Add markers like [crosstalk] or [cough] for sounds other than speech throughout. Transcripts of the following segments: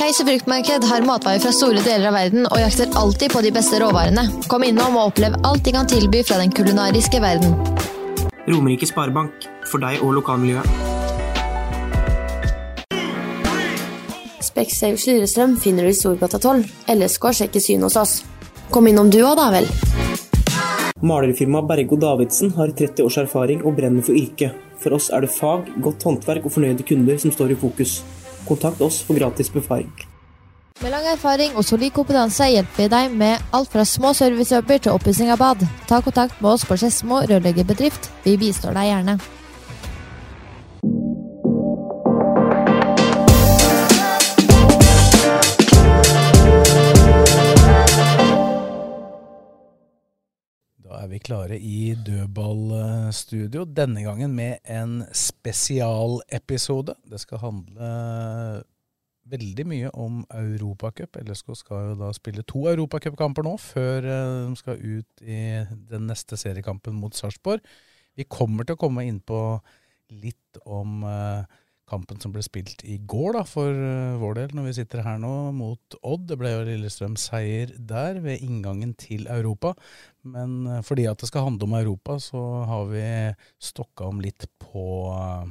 Keiser fruktmarked har matvarer fra store deler av verden og jakter alltid på de beste råvarene. Kom innom og opplev alt de kan tilby fra den kulinariske verden. Romerike Sparebank. For deg og lokalmiljøet. Specsavers Lillestrøm finner du i Storgata 12. LSK sjekker syn hos oss. Kom innom du òg, da vel. Malerfirmaet Bergo Davidsen har 30 års erfaring og brenner for yrket. For oss er det fag, godt håndverk og fornøyde kunder som står i fokus. Kontakt oss for gratis befaring. Med lang erfaring og solid kompetanse hjelper vi deg med alt fra små servicejobber til oppussing av bad. Ta kontakt med oss på Skedsmo rørleggerbedrift. Vi bistår deg gjerne. Da er vi klare i dødballstudio, denne gangen med en spesialepisode. Det skal handle veldig mye om Europacup. LSK skal jo da spille to europacupkamper nå, før eh, de skal ut i den neste seriekampen mot Sarpsborg. Vi kommer til å komme inn på litt om eh, kampen som ble spilt i går, da, for eh, vår del, når vi sitter her nå, mot Odd. Det ble jo Lillestrøm seier der, ved inngangen til Europa. Men eh, fordi at det skal handle om Europa, så har vi stokka om litt på eh,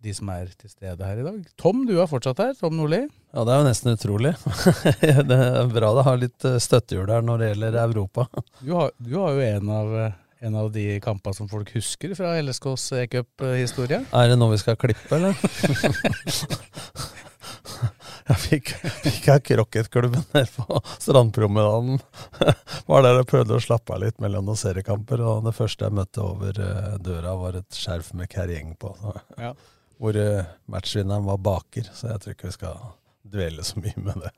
de som er til stede her i dag. Tom, du er fortsatt her. Tom Nordli. Ja, det er jo nesten utrolig. [laughs] det er bra det har litt eh, støttehjul her når det gjelder Europa. [laughs] Du har, du har jo en av, en av de kampene som folk husker fra LSKs e-cup-historie. Er det noe vi skal klippe, eller? [laughs] Jeg fikk, fikk jeg krokketklubben ned på Strandpromenaden. [laughs] Var der og prøvde å slappe av litt mellom noen seriekamper. Og det første jeg møtte over eh, døra, var et skjerf med Kerjeng på. Ja. Hvor eh, matchvinneren var baker. Så jeg tror ikke vi skal dvele så mye med det.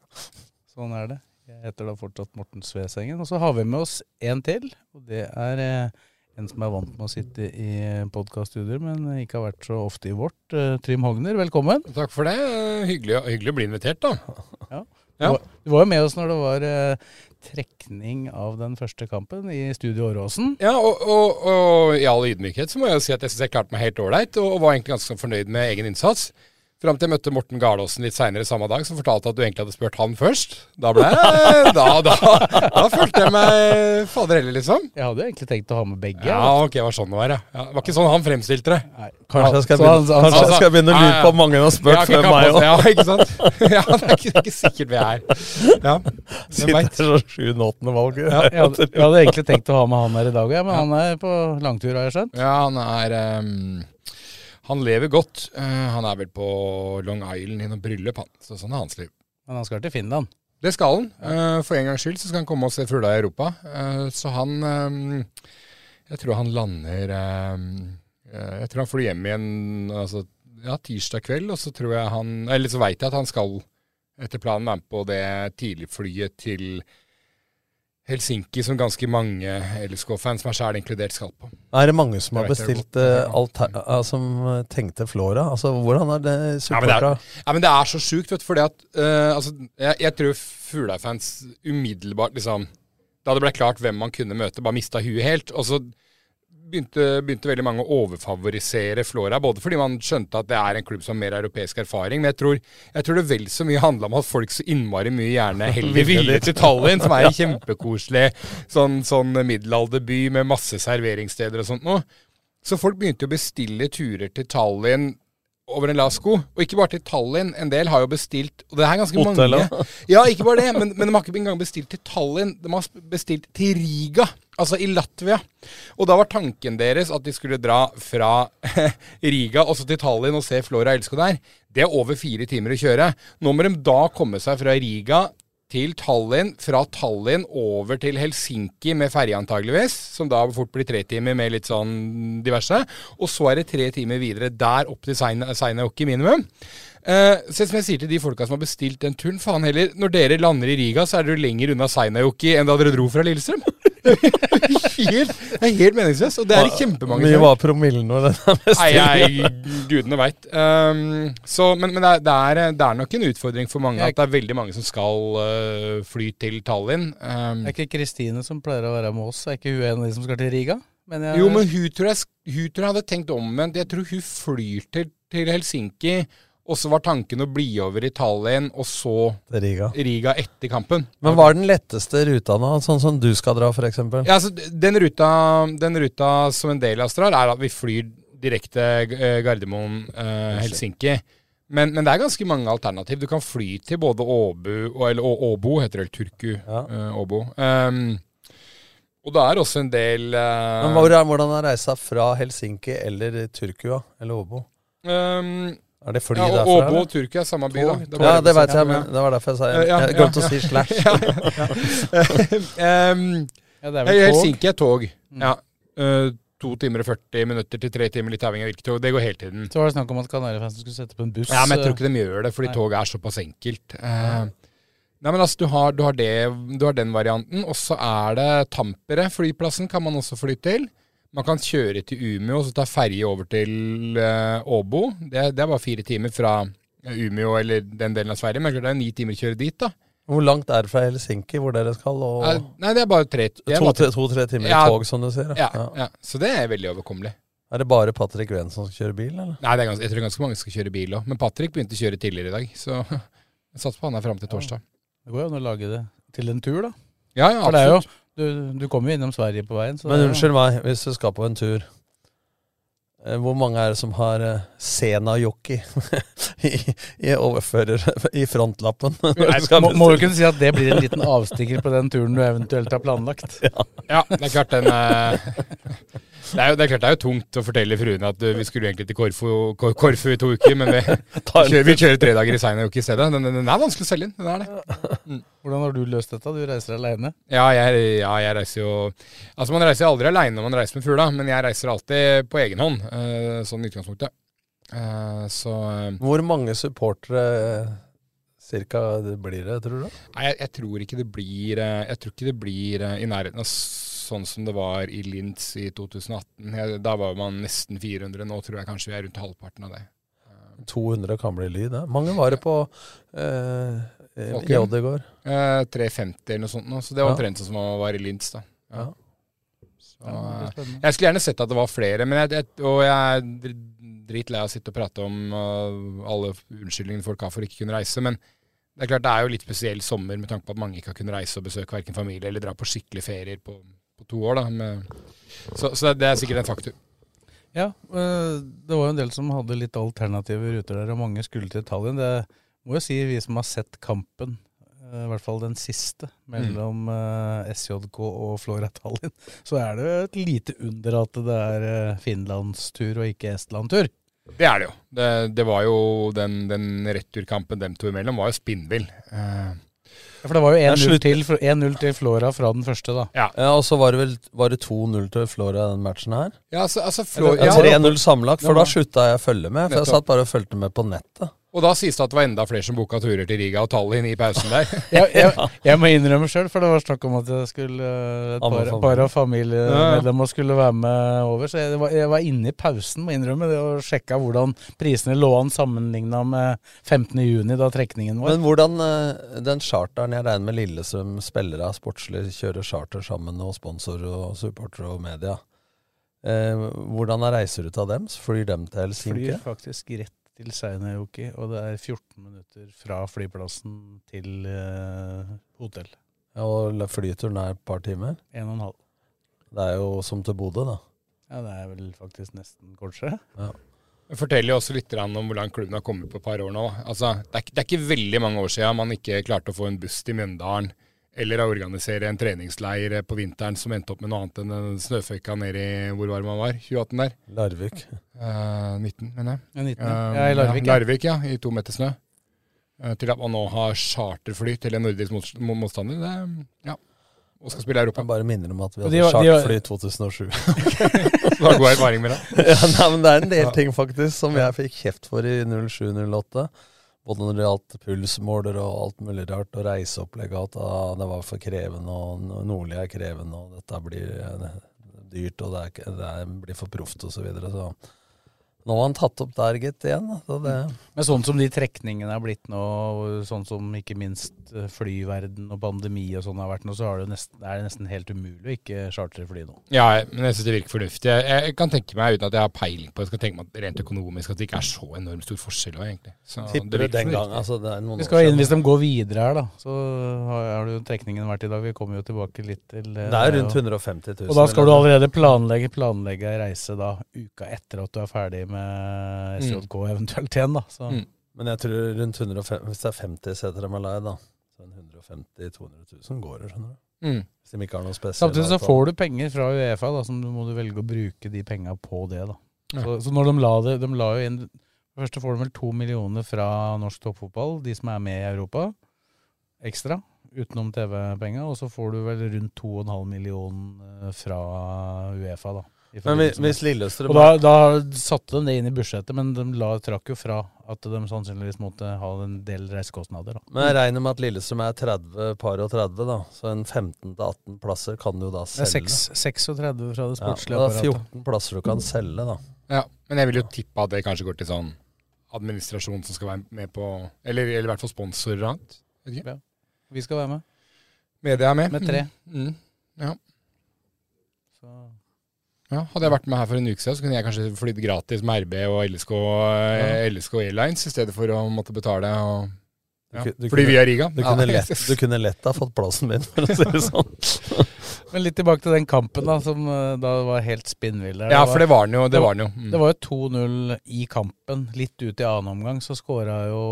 Sånn er det. Jeg heter da fortsatt Morten Svesengen. Og så har vi med oss en til. Og det er eh, en som er vant med å sitte i podkaststudioer, men ikke har vært så ofte i vårt. Eh, Trym Hogner, velkommen. Takk for det. Hyggelig, hyggelig å bli invitert, da. Ja. Ja. Du, var, jo med oss når det var eh, trekning av den første kampen i Studio Åråsen. Ja, og, og, og i all ydmykhet så må jeg jo si at jeg syns jeg klarte meg helt ålreit, og, var egentlig ganske fornøyd med egen innsats. Fram til jeg møtte Morten Garlåsen litt seinere samme dag, som fortalte at du egentlig hadde spurt han først. Da ble jeg [laughs] Da, da, da følte jeg meg fader heller, liksom. Jeg hadde egentlig tenkt å ha med begge. Ja, ok, det var sånn det var, ja. ja. Det var ikke sånn han fremstilte det. Nei. Kanskje jeg skal Så han- begynne, han- kanskje jeg skal begynne å lure på om mange har spurt før meg òg. Ja, ikke sant? [laughs] Ja, det er ikke, det er ikke sikkert vi er Ja. Sitter så sjuende-åttende valg. Ja, [laughs] jeg, hadde, jeg hadde egentlig tenkt å ha med han her i dag, ja, men han er på langtur, har jeg skjønt. Ja, han er ehm, Han lever godt. Eh, han er vel på Long Island i noe bryllup, han. Så sånn er hans liv. Men han skal til Finland. Det skal han. Eh, for en gangs skyld så skal han komme og se fugla i Europa. Eh, så han Jeg tror han lander Jeg tror han flyr hjem igjen altså, ja, tirsdag kveld, og så tror jeg han Eller så veit jeg at han skal etter planen være med på det tidligflyet til Helsinki som ganske mange LSK-fans, meg sjæl inkludert, skal på. Er det mange som har bestilt alt her som eh, tenkte Flora? Altså, Hvordan har det Ja, det er, ja, men det er så sjukt, vet du, fordi at uh, altså, jeg, jeg tror Fugla-fans umiddelbart liksom Da det ble klart hvem man kunne møte, bare mista huet helt. Og så begynte, begynte veldig mange å overfavorisere Flora, både fordi man skjønte at det er en klubb som har mer europeisk erfaring, men jeg tror, jeg tror det vel så mye handla om at folk så innmari mye gjerne heller ville til Tallinn, som er en [laughs] kjempekoselig sånn, sånn middelalderby med masse serveringssteder og sånt noe. Så folk begynte å bestille turer til Tallinn over en lav sko. Og ikke bare til Tallinn. En del har jo bestilt Og det er ganske Hotellet. mange. Ja, ikke bare det, men, men de har ikke engang bestilt til Tallinn. De har bestilt til Riga, altså i Latvia. Og da var tanken deres at de skulle dra fra [laughs] Riga og så til Tallinn og se Flora Elsko der. Det er over fire timer å kjøre. Nå må de da komme seg fra Riga til Tallinn, fra Tallinn over til Helsinki med ferje antageligvis, som da fort blir tre timer med litt sånn diverse. Og så er det tre timer videre der opp til Seinäjoki minimum. Uh, så som jeg sier til de folka som har bestilt den turen, faen heller, når dere lander i Riga, så er dere lenger unna Seinäjoki enn da dere dro fra Lillestrøm. Helt, det er helt meningsløst, og det er det kjempemange Mye var promillen når den er Nei, gudene veit. Um, men, men det, er, det, er, det, er, nok en utfordring for mange at det er veldig mange som skal uh, fly til Tallinn. Um, er ikke Kristine som pleier å være med oss, er ikke hun en av de som skal til Riga? Men jeg, jo, men hun tror, jeg, hun tror jeg hadde tenkt omvendt. Jeg tror hun flyr til, til Helsinki og så var tanken å bli over i Tallinn, og så Riga. Riga etter kampen. Men hva er den letteste ruta nå, sånn som du skal dra f.eks.? Ja, altså, den, ruta, den ruta som en del av oss drar, er at vi flyr direkte Gardermoen-Helsinki. Eh, men, men, det er ganske mange alternativ. Du kan fly til både Åbu, eller Åbo, heter det, Turku. Ja. Uh, Åbo. Um, og det er også en del uh, Men Hvordan er reisa fra Helsinki eller Turku, eller Åbo? Um, er det fly ja, og derfra? Åbo og Tyrkia er samme by, da. Det ja, det veit jeg, men det var derfor jeg sa jeg, ja, jeg glemte å si slash. [laughs] um, [laughs] Helsinki er tog. Mm. Ja. Uh, to timer og 40 minutter til tre timer, litt avhengig av hvilket tog. Det går hele tiden. Så var det snakk om at Kanarifansen skulle sette på en buss. Ja, men jeg tror ikke de gjør det, fordi Nei. toget er såpass enkelt. Uh, Nei, men altså, du har, du har, det, du har den varianten. Og så er det Tampere, flyplassen, kan man også fly til. Man kan kjøre til Umeå og så ta ferje over til uh, Åbo. Det, det, er bare fire timer fra Umeå eller den delen av Sverige. Men det er ni timer å kjøre dit, da. Hvor langt er det fra Helsinki, hvor dere skal? Og... Nei, det er bare tre To-tre to, timer ja, i tog, som du sier? Ja, ja. ja, Så det er veldig overkommelig. Er det bare Patrick Ven som skal kjøre bil, eller? Nei, ganske, jeg tror ganske mange skal kjøre bil òg. Men Patrick begynte å kjøre tidligere i dag, så [laughs] jeg satser på han er fram til torsdag. Det går jo an å lage det til en tur, da. Ja, ja, absolutt. For det er jo du, du kommer jo innom Sverige på veien. Men unnskyld meg, hvis du skal på en tur eh, hvor mange er det som har uh, Sena-jockey [laughs] i, i, overfører [laughs] i frontlappen? [laughs] må, må, du kunne si at det blir en liten avstikker på den turen du eventuelt har planlagt? Ja, ja det er klart den uh, det er, jo, det er, klart det er jo tungt å fortelle fruene at uh, vi skulle egentlig til Korfu, Korfu i to uker, men vi, [laughs] kjører, vi kjører tre dager i Seinajokk i stedet. Den, den, er vanskelig å selge inn. Den er det. Mm. Hvordan har du løst dette? Du reiser alene? Ja, jeg, ja, jeg reiser jo Altså, man reiser aldri alene når man reiser med fugla, men jeg reiser alltid på egen hånd. Uh, sånn i utgangspunktet. Uh, så Hvor mange supportere cirka blir det, tror du? Nei, jeg, jeg, tror ikke det blir Jeg tror ikke det blir i nærheten av sånn som det var i Linz i 2018. Da var man nesten 400. Nå tror jeg kanskje vi er rundt halvparten av det. 200 kan bli lyd, det. Mange var det på eh, i Odd i går? Eh, 350 eller noe sånt. Nå. Så det var omtrent ja. sånn som man var i Linz. da. Ja. Så, jeg skulle gjerne sett at det var flere, men jeg, jeg, og jeg er dritlei av å sitte og prate om uh, alle unnskyldningene folk har for ikke kunne reise. men det er klart det er jo litt spesiell sommer med tanke på at mange ikke har kunnet reise og besøke verken familie eller dra på skikkelig ferier på på to år. da. Med, så, så, det er sikkert en faktum. Ja, eh, det var jo en del som hadde litt alternative ruter der, og mange skulle til Tallinn. Det må jo si vi som har sett kampen, eh, i hvert fall den siste, mellom mm. SJK og Flora Tallinn, [laughs] så er det et lite under at det er finlandstur og ikke Estland-tur. Det er det jo. Det, det var jo den, den returkampen dem to imellom var jo spinnvill. Eh, ja, For det var jo 1-0 til, til, Flora fra den første, da. Ja, ja Og så var det vel var det 2-0 til Flora den matchen her? Ja, altså, altså Flora, ja, 3-0 sammenlagt, for da slutta jeg å følge med. For jeg satt bare og fulgte med på nettet. Og da sies det at det var enda flere som booka turer til Riga og Tallinn i pausen der. [laughs] jeg, jeg, jeg, må innrømme sjøl, for det var snakk om at jeg skulle, et par, par av familiemedlemmene skulle være med over. Så jeg var, jeg var inne i pausen, må innrømme det, og sjekka hvordan prisene lå an sammenligna med 15.6, da trekningen var. Men hvordan eh, den charteren jeg regner med Lillestrøm spillere av sportslig kjører charter sammen, og sponsorer og supportere og media. Eh, hvordan er reiseruta deres? Flyr dem til Helsinki? Flyr faktisk rett til Seinäjoki, og det er 14 minutter fra flyplassen til uh, hotell. Ja, og flyturen er et par timer? En og en halv. Det er jo som til Bodø, da. Ja, det er vel faktisk nesten kortere. Ja. Det forteller jo også litt om hvordan klubben har kommet på et par år nå. Altså, det, er, det er ikke veldig mange år siden man ikke klarte å få en buss til Mjøndalen eller å organisere en treningsleir på vinteren som endte opp med noe annet enn den snøføyka nede i hvor var man var? 2018 der? Larvik. Uh, 19, mener jeg. Ja, 19, uh, ja, i Larvik. Ja, Larvik, ja. I to meter snø. Uh, til at man nå har charterfly til en nordisk mot- mo- motstander. Det, ja. Og skal spille Europa. Jeg bare minner om at vi hadde var- charterfly i 2007. Du har god erfaring med det. [laughs] ja, nei, men det er en del ting faktisk som jeg fikk kjeft for i 07-08. Både når det gjaldt pulsmåler og alt mulig rart, og reiseopplegg, at det var for krevende, og no- Nordli er krevende, og dette blir eh, dyrt, og det, er, det blir for proft, og så videre. Så nå har han tatt opp der, gitt, igjen. Så det, Men sånn som de trekningene er blitt nå, sånn som ikke minst eh, flyverden og pandemi og sånn har vært nå, så er det, nesten, er det nesten helt umulig å ikke chartre fly nå. Ja, men jeg syns det virker fornuftig. Jeg, jeg kan tenke meg, uten at jeg har peiling på det, skal tenke meg at rent økonomisk at det ikke er så enormt stor forskjell òg, egentlig. Så tipper det du den gang altså, det er noen Vi skal inn hvis de går videre her, da. Så har har jo trekningen vært i dag. Vi kommer jo tilbake litt til eh, Det er rundt 150 000. Og da skal du allerede planlegge, planlegge ei reise da uka etter at du er ferdig med SJK eventuelt igjen, da. Så. Mm. Men jeg tror rundt 150, hvis det er 50 seter de er leid, da, så er det 150 200 000 går det, skjønner du. Mm. Hvis de ikke har noe spesielt. Samtidig så får du penger fra Uefa, da, så må du velge å bruke de penga på det. da. Ja. Så, så når de la det De la jo inn Først får de vel to millioner fra norsk toppfotball, de som er med i Europa, ekstra, utenom TV-penga. Og så får du vel rundt 2,5 millioner fra Uefa, da. Men hvis, hvis Lillestrøm og da, da satte de det inn i budsjettet, men de la, trakk jo fra at de sannsynligvis måtte ha en del reisekostnader. da. Men jeg regner med at Lillestrøm er 30 par og 30, da. Så en 15-18 plasser kan du da Det er selge. 36 fra det Ja, sportslige apparatet. 14 plasser du kan selge, da. Ja, men jeg vil jo tippe at det kanskje går til sånn administrasjon som skal være med på Eller, eller i hvert fall sponsorer og annet. Ja. Vi skal være med. Media er med. Med tre. Mm. Mm. Ja. Ja. Hadde jeg vært med her for en uke siden, så kunne jeg kanskje flydd gratis med RB og LSK, ja. LSK Airlines i stedet for å måtte betale. Og, ja. Du du Fordi vi er Riga. Du kunne, lett, du kunne lett ha fått plassen min, for å si det sånn. [laughs] Men litt tilbake til den kampen da, som eh, da var helt spinnvill. Ja, for det var den jo. Det var jo. Mm. Det var jo 2-0 i kampen. Litt ut i annen omgang så skåra jo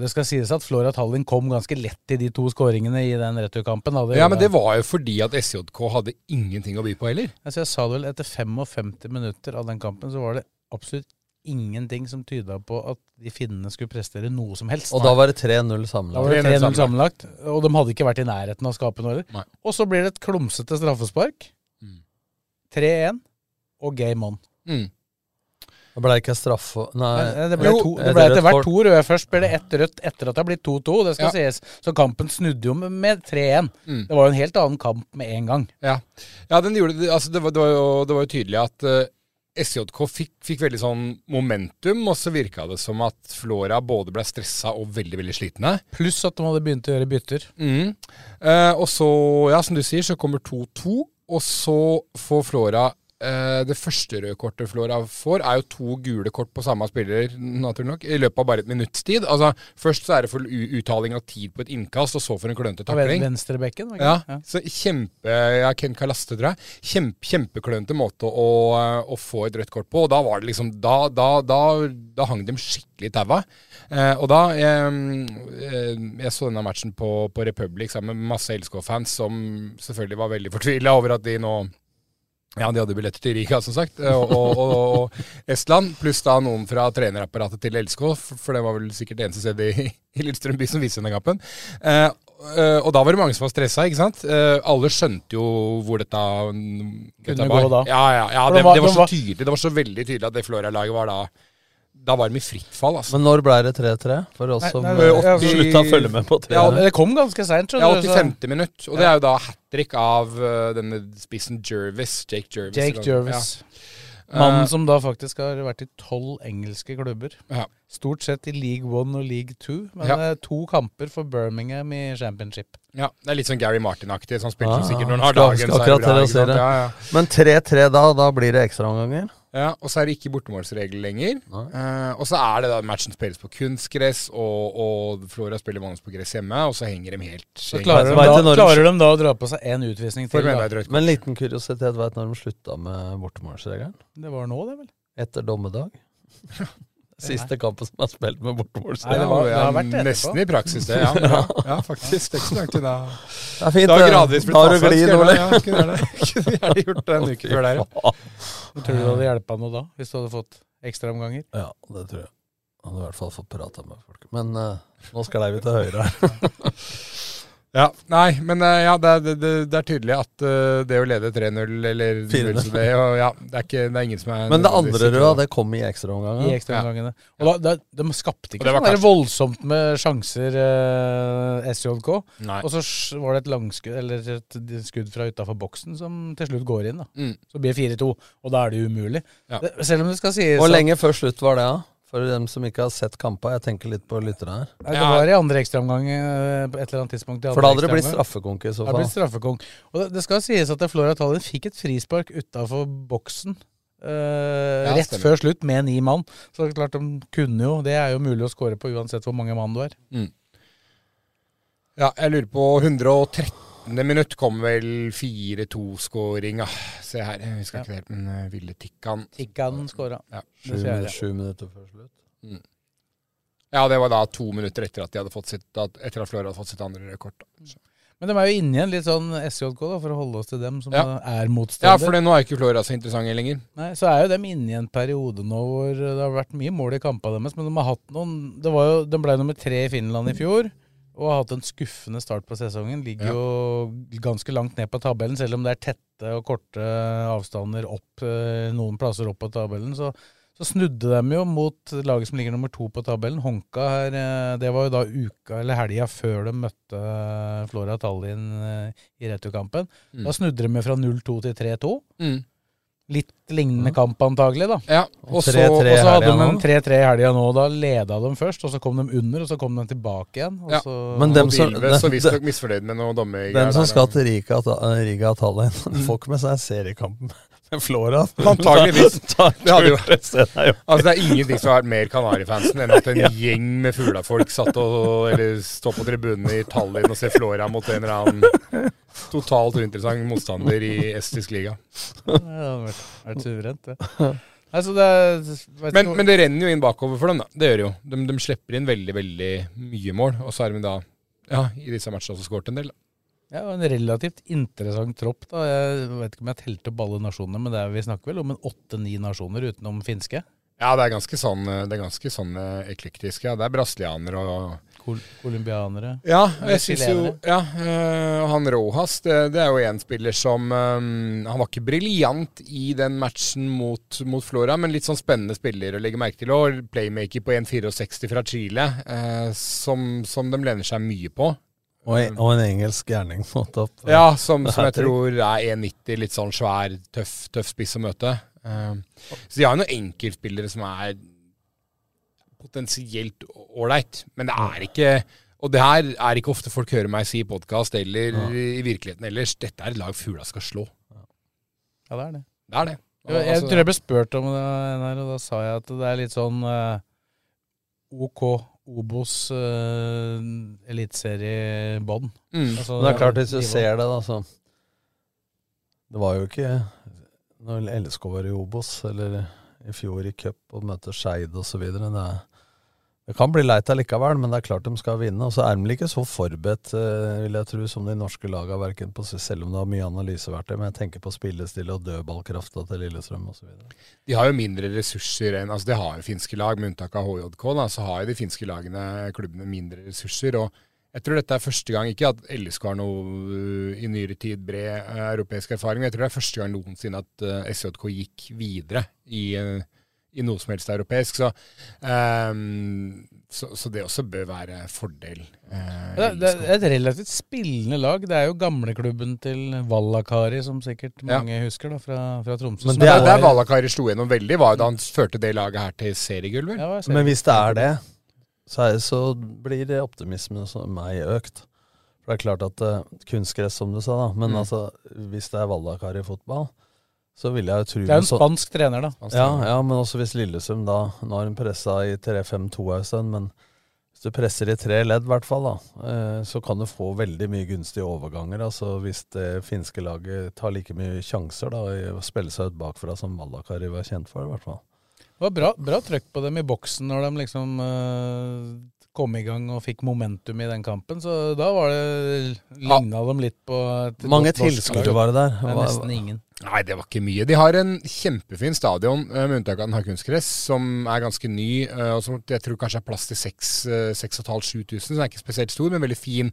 Det skal sies at Flora Tallinn kom ganske lett i de to skåringene i den returkampen. da. Ja, men det var jo fordi at SJK hadde ingenting å by på heller. Altså, jeg sa det vel etter 55 minutter av den kampen, så var det absolutt ingenting som tyda på at de finnene skulle prestere noe som helst. Og da var det 3-0 sammenlagt. det 3-0 3-0 sammenlagt, og de hadde ikke vært i nærheten av å skape noe heller. Og så blir det et klumsete straffespark. Mm. 3-1 og game on. Mm. Det ble ikke straffe Nei, Nei, Det ble, to, det ble etter hvert to røde. Først ble det ett rødt etter at det har blitt 2-2. Det skal Ja. sies. Så kampen snudde jo med, med 3-1. Mm. Det var jo en helt annen kamp med en gang. Ja, ja den gjorde. Altså, det, var, det, var jo, det var jo tydelig at eh, SJK fikk, fikk veldig sånn momentum, og så virka det som at Flora både ble stressa og veldig veldig slitne. Pluss at de hadde begynt å gjøre bytter. Mm. Eh, og så, ja, som du sier, så kommer 2-2, og så får Flora eh, Det første røde kortet Flora får, er jo to gule kort på samme spiller, naturlig nok, i løpet av bare et minutts tid. Altså, først så er det for uttaling av tid på et innkast, og så for en klønete takling. venstrebekken. Okay. Ja, Ja, så kjempe ja, Ken Kalaste, tror jeg. Kjempe, kjempeklønete måte å, å få et rødt kort på. Og da var det liksom Da, da, da, da hang de skikkelig i taua. Eh, og da eh, eh, Jeg så denne matchen på, på Republic sammen med masse LSK-fans som selvfølgelig var veldig fortvila over at de nå ja, de hadde billetter til Riga, som sagt, eh, og, og, og, og Estland. Pluss da noen fra trenerapparatet til LSK, for det var vel sikkert det eneste stedet i, i Lillestrøm by som viste denne kampen. Eh, eh, og da var det mange som var stressa, ikke sant. Eh, alle skjønte jo hvor dette, dette Kunne var. gå da. Ja, ja, ja det, det var så tydelig. Det var så veldig tydelig at det Flora-laget var da Da var de i fritt fall, altså. Men når ble det 3-3? For oss som eh, slutta å følge med på Ja, 3-3. Det kom ganske seint. Ja, 85. minutt. Og det er jo da hat trick av uh, denne spissen Jervis. Jake Jervis. Jake Jervis. Ja. Mannen Eh, som da faktisk har vært i tolv engelske klubber. Ja. Stort sett i League One og League Two, men Ja. to kamper for Birmingham i championship. Ja, det er litt sånn Gary Martin-aktig. Sånn spiller Ah, som sikkert når han har dagen, det akkurat til å si det. Ja, ja. Men 3-3 da, da blir det ekstraomganger? Ja, og så er det ikke bortemålsregel lenger. Uh, og så er det da matchen spilles på kunstgress, og, og Flora spiller vanligvis på gress hjemme, og så henger de helt Så klarer de, da, når klarer de da å dra på seg én utvisning til. Men. Men liten kuriositet, vet når de slutta med bortemålsregelen? Det var nå, det, vel? Etter dommedag. [laughs] Siste kampen som er spilt med bortemålsregel. det var- det har vært etterpå. nesten i praksis, det. [laughs] Ja, ja, ja faktisk. Det er ikke så langt unna. Det er fint, Det har gradvis blitt Da har du glid, Ole. Ja, kunne gjerne kunne gjerne gjort det en [laughs] uke før der. Men Tror du det hadde hjulpet noe da, hvis du hadde fått ekstraomganger? Ja, det tror jeg. Han hadde i hvert fall fått prata med folk. Men uh, Nå sklei vi til høyre her. [laughs] Ja, Nei, men eh, ja, det, er- det, det, det er tydelig at eh, det å lede 3-0 eller 4-0. 0 det, ja, det, er ikke, det er ingen som er Men det andre røde, det kom i ekstraomgangen. I ekstraomgangene. Og da, da, de skapte ikke det så var veldig kanskje- voldsomt med sjanser, eh, SJK. Nei. Og så var det et langskudd, eller et skudd fra utafor boksen som til slutt går inn. da. Mm. Så blir det 4-2, og da er det umulig. Ja. Det, selv om det skal sies Hvor lenge før slutt var det, da? For dem som ikke har sett kampa. Jeg tenker litt på lytterne her. Ja. Det var i andre ekstraomgang eh, på et eller annet tidspunkt. For da hadde det blitt straffekonk i så fall. Det blitt straffekonk. Og det, det skal sies at Flora Tallinn fikk et frispark utafor boksen eh, Ja, rett stemmer. før slutt med ni mann. Så det er klart de kunne jo Det er jo mulig å score på uansett hvor mange mann du er. Ja, jeg lurer på 113. minutt kom vel 4-2-skåringa. Se her, jeg husker ikke det helt, men uh, Ville Tikkan Tikkan skåra. Ja. Sju, sju minutter før slutt. Mm. Ja, det var da to minutter etter at de hadde fått sitt, at, etter at Flora hadde fått sitt andre rekord. Da. Så. Men de er jo inne i en litt sånn SJK, da, for å holde oss til dem som Ja. er Ja, for det, nå er ikke Flora så interessante lenger. Nei, Så er jo dem inne i en periode nå hvor det har vært mye mål i kampene deres, men de har hatt noen det var jo, De ble nummer tre i Finland i fjor og har hatt en skuffende start på sesongen. Ligger Ja. jo ganske langt ned på tabellen, selv om det er tette og korte avstander opp eh, noen plasser opp på tabellen. Så, så snudde de jo mot laget som ligger nummer to på tabellen. Honka her, eh, det var jo da uka eller helga før de møtte eh, Flora Tallinn i returkampen. Mm. Da snudde de fra 0-2 til 3-2. Mm. Litt lignende kamp antagelig, da. Ja, Og og så, 3-3 og så hadde de en 3-3 i helga nå. Da leda de først, og så kom de under, og så kom de tilbake igjen. Og Ja. så, Men dem som- så [laughs] visstnok misfornøyd med noe dommergreier. Den som skal til Riga, ta- Riga Tallinn, får ikke med seg seriekampen [laughs] Flora. Antageligvis. [laughs] Ta- ta- Det jo- ser. Altså Det er ingenting som har vært mer Kanarifansen enn at en [laughs] gjeng med fuglafolk satt og Eller stå på tribunene i Tallinn og se Flora mot en eller annen totalt uinteressant motstander i estisk liga. Ja, det vært suverent, det. Altså, det er, Men, men det renner jo inn bakover for dem, da. Det gjør det jo. De, de slipper inn veldig, veldig mye mål. Og så er de da, ja, i disse matchene også skåret en del. da. Ja, og en relativt interessant tropp. da. Jeg vet ikke om jeg telte opp alle nasjonene, men det er, vi snakker vel om en åtte-ni nasjoner utenom finske? Ja, det er ganske sånn, det er ganske sånn eh, eklektisk. Ja. Det er brasilianere og Kol colombianere? Ja, jeg synes jo ja, øh, Han Rojas, det, det er jo en spiller som øh, Han var ikke briljant i den matchen mot, mot Flora, men litt sånn spennende spiller å legge merke til. Og playmaker på 1,64 fra Chile, øh, som, som de lener seg mye på. Og en, og en engelsk opp. Ja, som, som jeg [laughs] tror er 1,90, litt sånn svær, tøff, tøff spiss å møte. Um, så de har jo noen enkeltspillere som er potensielt ålreit, men det er ikke Og det her er ikke ofte folk hører meg si i podkast eller i virkeligheten ellers. Dette er et lag fugla skal slå. Ja, det er det. Det er det. Jeg, jeg Altså, tror jeg ble spurt om det og da sa jeg at det er litt sånn eh, OK Obos uh, eliteseriebånd. Mm. Altså, Men det er klart, hvis du ser det, da, så Det var jo ikke når LSK var i Obos, eller i fjor i cup og møtte Skeid osv. Det, er- det kan bli leit allikevel, men det er klart de skal vinne. Og så er de ikke så forberedt, eh, vil jeg tro, som de norske lagene, verken på, selv om det har mye analyseverktøy. Men jeg tenker på spillestille og dødballkrafta til Lillestrøm osv. De har jo mindre ressurser enn altså Det har jo finske lag, med unntak av HJK. Da, så har jo de finske lagene, klubbene, mindre ressurser. og jeg tror dette er første gang, ikke at LSK har noe uh, i nyere tid bred uh, europeisk erfaring, men jeg tror det er første gang noensinne at SJK gikk videre i, uh, i noe som helst europeisk. Så, um, så, så det også bør være fordel. Uh, Det, det er et relativt spillende lag. Det er jo gamleklubben til Vallakari, som sikkert Ja. mange husker, da, fra, fra Tromsø. Men som det er- er der Vallakari slo gjennom veldig, var jo da han førte det laget her til seriegulver. Ja, Men hvis det er det, så, er, så blir det optimismen hos meg økt. For det er klart at uh, kunstgress, som du sa, da. Men Mm. altså, hvis det er Vallakari fotball, så vil jeg tro Det er en spansk trener, da. Ja, ja, men også hvis Lillesund da Nå har hun pressa i 3-5-2 en stund, men hvis du presser i tre ledd, i hvert fall, da, eh, så kan du få veldig mye gunstige overganger. Altså Hvis det finske laget tar like mye sjanser da i å spille seg ut bakfra som Vallakari var kjent for, i hvert fall. Det var bra, bra trøkk på dem i boksen når de liksom uh kom i gang og fikk momentum i den kampen. Så da var det ligna dem litt på et Mange tilskuere var det der. Det var nesten ingen. Nei, det var ikke mye. De har en kjempefin stadion, eh, med unntak av den har kunstgress, som er ganske ny, eh, og som jeg tror kanskje er plass til 6500-7000. Så den er ikke spesielt stor, men veldig fin,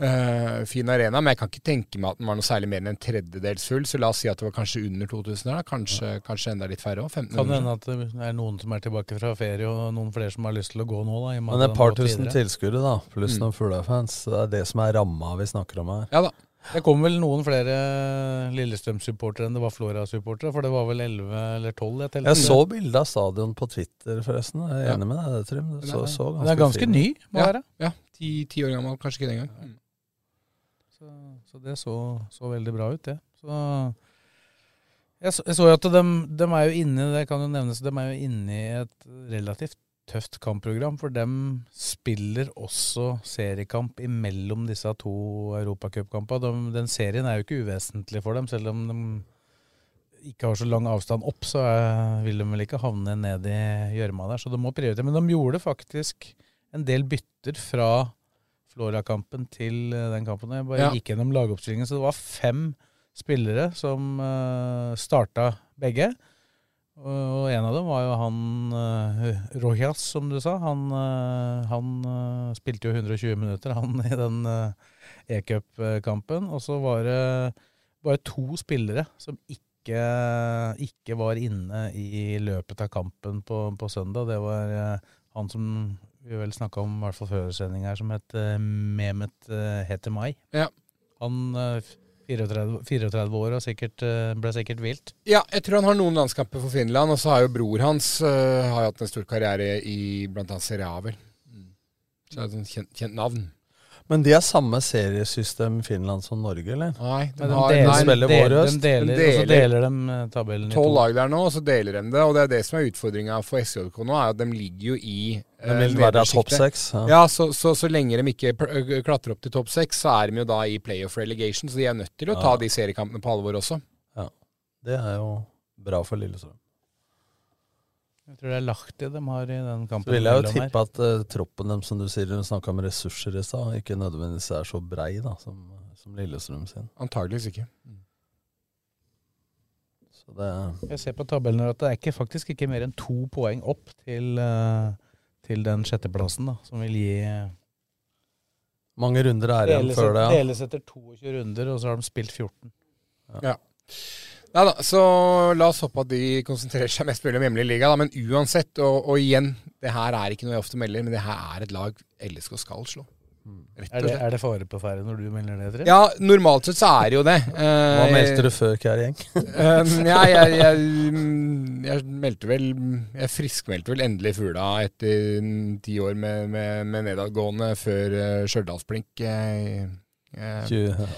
uh, fin arena. Men jeg kan ikke tenke meg at den var noe særlig mer enn en tredjedels full, så la oss si at det var kanskje under 2000 der. Kanskje, ja. kanskje enda litt færre òg. Kan det hende at det er noen som er tilbake fra ferie, og noen flere som har lyst til å gå nå, da? Men et par tusen tilskuere, da, pluss mm. noen Fugla-fans. Det er det som er ramma vi snakker om her. Ja da. Det kom vel noen flere Lillestrøm-supportere enn det var Flora-supportere, for det var vel 11 eller 12? Jeg, jeg så bilde av stadion på Twitter, forresten. Jeg er ja. enig med deg, Trym. Det, så, så ganske det er ganske fin. ny, må ja. være. Ja, ti, ti, år gammel, kanskje ikke den gang. Mm. Så, så, det så, så, veldig bra ut, det. Så jeg så, jeg så jo at de, de, er jo inne det kan jo nevnes, de er jo inne i et relativt tøft kampprogram, for dem spiller også seriekamp imellom disse to europacupkampene. Den serien er jo ikke uvesentlig for dem, selv om de ikke har så lang avstand opp, så vil de vel ikke havne ned i gjørma der. Så de må prioritere. Men de gjorde faktisk en del bytter fra Flora-kampen til eh, den kampen. Jeg bare ja. gikk gjennom lagoppstillingen, så det var fem spillere som uh, starta begge. Og en av dem var jo han uh, Rojas, som du sa. Han, uh, han uh, spilte jo 120 minutter, han, [laughs] i den e-cup-kampen. Og så var det bare to spillere som ikke, ikke, var inne i løpet av kampen på, på søndag. Det var han som vi vel snakka om i hvert fall før sending her, som het Mehmet Hetemai. Ja. Han 34, 34 år og sikkert, eh, ble sikkert vilt. Ja, jeg tror han har noen landskamper for Finland. Og så har jo bror hans uh, har hatt en stor karriere i bl.a. Serie A, vel. Så Så det er et kjent, kjent navn. Men de er samme seriesystem Finland som Norge, eller? Nei, de, de, har, deler, nei, del, de deler, de deler, og så deler de eh, tabellen i to. Tolv lag der nå, og så deler de det. Og det er det som er utfordringa for SJK nå, er at de ligger jo i De vil være topp seks? Ja, ja så, så, så, lenge de ikke klatrer opp til topp seks, så er de jo da i playoff relegation, så de er nødt til å ta de seriekampene på alvor også. Ja, det er jo bra for Lillestrøm. Jeg tror det er Lahti de har i den kampen. Så vil jeg jo tippe at uh, troppen dem, som du sier, de snakka om ressurser i stad, ikke nødvendigvis er så brei da, som, som Lillestrøm sin. Antageligvis ikke. Mm. Så det Jeg ser på tabellen at det er ikke, faktisk ikke mer enn to poeng opp til, uh, til den sjetteplassen, da, som vil gi uh, Mange runder er igjen før det. Ja. Deles etter 22 runder, og så har de spilt 14. Ja. ja. Nei da, så la oss håpe at de konsentrerer seg mest mulig om hjemlig liga. Da. Men uansett, og, og, igjen, det her er ikke noe jeg ofte melder, men det her er et lag LSK skal slå. Mm. Er det, er det fare på ferde når du melder det? Tre? Ja, normalt sett så er det jo det. Hva uh, meldte du før, Kjærgjeng? uh, [laughs] ja, jeg, jeg, jeg, meldte vel Jeg friskmeldte vel endelig Fugla etter ti år med, med, med nedadgående før uh, Stjørdalsblink. Uh, 20,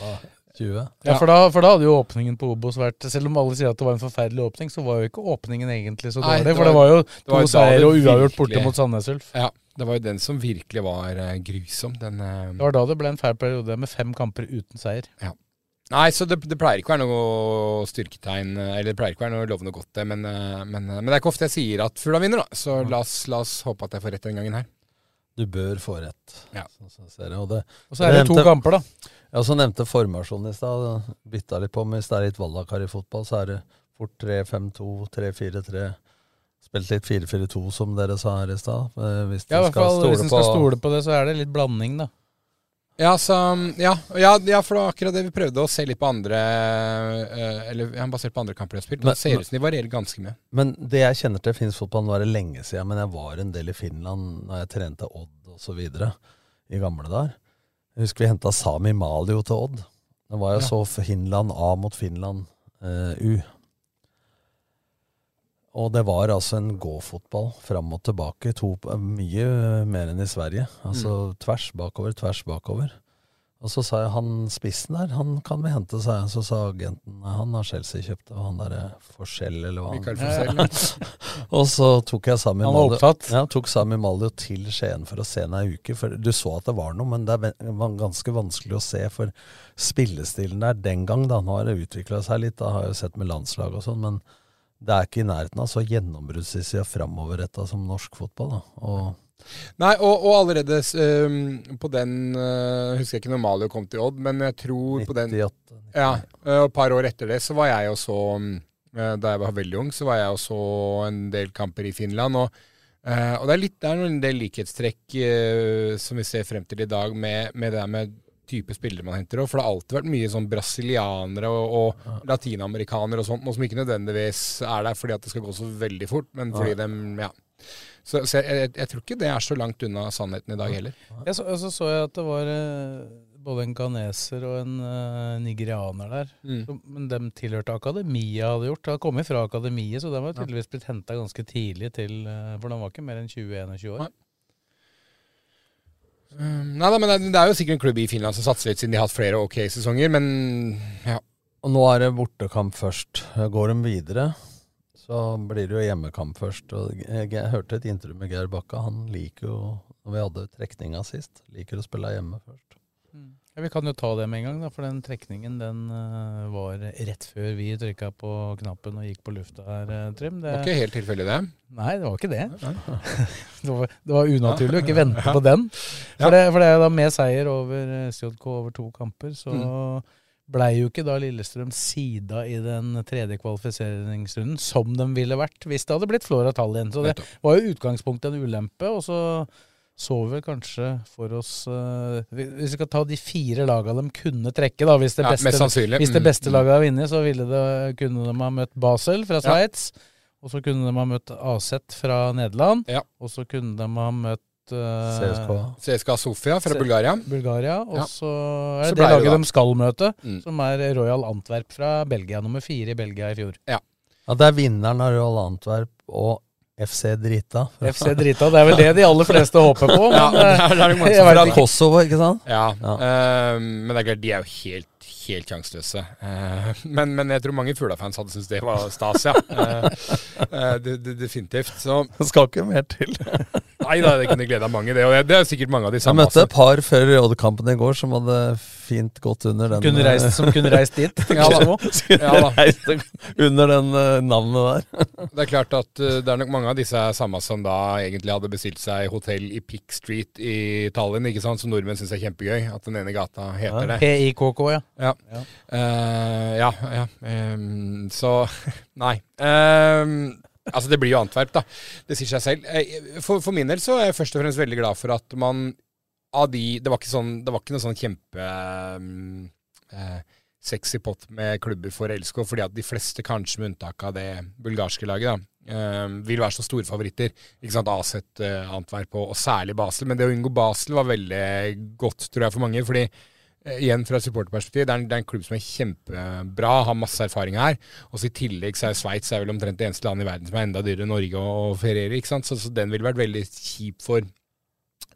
20? Ja, for da, for da, hadde jo åpningen på Obos vært Selv om alle sier at det var en forferdelig åpning, så var jo ikke åpningen egentlig så dårlig. for det var jo to seier og uavgjort borte mot Sandnes Ulf. Ja, det var jo den som virkelig var uh, grusom. Den, uh, det var da det ble en fæl periode med fem kamper uten seier. Ja. Nei, så det, det, pleier ikke å være noe styrketegn, eller det pleier ikke å være noe lovende godt, det. Men, uh, men, men, det er ikke ofte jeg sier at fugla vinner, da. Så la oss, la oss håpe at jeg får rett den gangen her. Du bør få rett. Ja. Så, så, så og, det, og så er det to kamper, da. Jeg også nevnte formasjonen i stad. Bytta litt på med hvis det er litt Wallakar i fotball, så er det fort 3-5-2, 3-4-3. Spilt litt 4-4-2, som dere sa her i stad. Eh, hvis ja, i hvert fall hvis en skal stole på det, så er det litt blanding, da. Ja, så, ja, ja, ja, for det var akkurat det vi prøvde å se litt på andre uh, Eller ja, basert på andre kamper jeg har spilt. Det ser ut som de varierer ganske mye. Men det jeg kjenner til finsk fotball, nå er det lenge siden, men jeg var en del i Finland da jeg trente Odd osv. i gamle dager. Jeg husker vi henta Sami Malio til Odd. Det var jo ja. så Finland A mot Finland eh, U. Og det var altså en gå-fotball fram og tilbake. To, mye mer enn i Sverige. Altså mm. tvers bakover, tvers bakover. Og så sa jeg han spissen der, han kan vi hente, sa jeg. Så sa agenten han har Chelsea kjøpt, og han derre Forskjell, eller hva Mikael Forskjell. [laughs] og så tok jeg Sami Malio ja, tok Sami Malio til Skien for å se henne ei uke. For du så at det var noe, men det var ganske vanskelig å se. For spillestilen der den gang, da, nå har det utvikla seg litt, da har jeg jo sett med landslag og sånn, men det er ikke i nærheten av så gjennombruddssida framoverretta som norsk fotball. da. Og Nei, og, og allerede um, på den uh, Husker jeg ikke når Malio kom til Odd, men jeg tror 98, på den Ja, uh, Et par år etter det så var jeg også um, Da jeg var veldig ung, så var jeg også en del kamper i Finland. Og, uh, og det, er litt, det er en del likhetstrekk som vi ser frem til i dag, med, med det der med type spillere man henter òg. For det har alltid vært mye sånn brasilianere og, og ja. latinamerikanere og sånt, noe som ikke nødvendigvis er der fordi at det skal gå så veldig fort, men fordi ja. de Ja. Så, så jeg, jeg, jeg, tror ikke det er så langt unna sannheten i dag heller. Jeg så, så, så jeg at det var eh, både en ghaneser og en uh, nigerianer der. Mm. Så, men de tilhørte akademiet, hadde gjort. De hadde kommet fra akademiet, så de var tydeligvis blitt henta ganske tidlig til uh, For de var ikke mer enn 20-21 år. Nei. Um, nei da, men det, det, er jo sikkert en klubb i Finland som satser litt, siden de har hatt flere ok sesonger, men ja. Og nå er det bortekamp først. Går de videre? Så blir det jo hjemmekamp først. Og jeg, jeg hørte et intervju med Geir Bakka. Han liker jo, når vi hadde trekninga sist, liker å spille hjemme først. Mm. Ja, Vi kan jo ta det med en gang, da, for den trekningen den uh, var rett før vi trykka på knappen og gikk på lufta her, uh, Trym. Det var ikke helt tilfeldig, det? Nei, det var ikke det. [laughs] det, var, det, var, unaturlig å ikke vente på den. For, det, for det er da med seier over SJK over to kamper, så mm blei jo ikke da Lillestrøm sida i den tredje kvalifiseringsrunden som de ville vært hvis det hadde blitt Flora Tallinn. Så det var jo utgangspunktet en ulempe. Og så så vi kanskje for oss uh, Hvis vi skal ta de fire laga de kunne trekke, da Hvis det beste, ja, hvis det mm, beste laget har vunnet, så ville det, kunne de ha møtt Basel fra Sveits. Ja. Og så kunne de ha møtt Aset fra Nederland. Ja. Og så kunne de ha møtt CSKA. CSKA Sofia fra Bulgaria. Bulgaria, Og så er det det laget de skal møte, mm. som er Royal Antwerp fra Belgia. Nummer fire i Belgia i fjor. Ja. ja det er vinneren av Royal Antwerp og FC Drita. FC Drita, Det er vel det de aller fleste håper på. [laughs] Men, ja, det er, det er eh, fra Kosovo, ikke sant? Ja, ja. Uh, men det er klart, de er jo helt helt sjanseløse. Uh, men, men, jeg tror mange Fugla-fans hadde syntes det var stas, ja. Uh, uh, det, det, definitivt. Så Det skal ikke mer til. Nei da, det kunne gleda mange, det. Og det, er sikkert mange av de samme. Jeg møtte et par før Odd-kampen i går som hadde fint gått under den kunne reist, Som kunne reist dit? [laughs] ja, da. ja, da. [laughs] reist under den navnet der. [laughs] det er klart at det er nok mange av disse samme som da egentlig hadde bestilt seg hotell i Pick Street i Tallinn, ikke sant, som nordmenn syns er kjempegøy. At den ene gata heter det. PIKK, ja. ja. Ja. Uh, ja, ja. Um, så Nei. Um, altså, det blir jo Antwerp, da. Det sier seg selv. Uh, for, for, min del så er jeg først og fremst veldig glad for at man av de Det var ikke, sånn, det var ikke noe sånn kjempe um, uh, sexy pott med klubber for LSK, fordi at de fleste, kanskje med unntak av det bulgarske laget, da, vil være så store favoritter. Ikke sant, Aset, Antwerp og, og, særlig Basel. Men det å unngå Basel var veldig godt, tror jeg, for mange. fordi Eh, igjen fra supporterperspektiv, det, er en, det er en klubb som er kjempebra, har masse erfaring her. Og så I tillegg så er Sveits vel omtrent det eneste landet i verden som er enda dyrere enn Norge å feriere. ikke sant? Så, så, den ville vært veldig kjip for,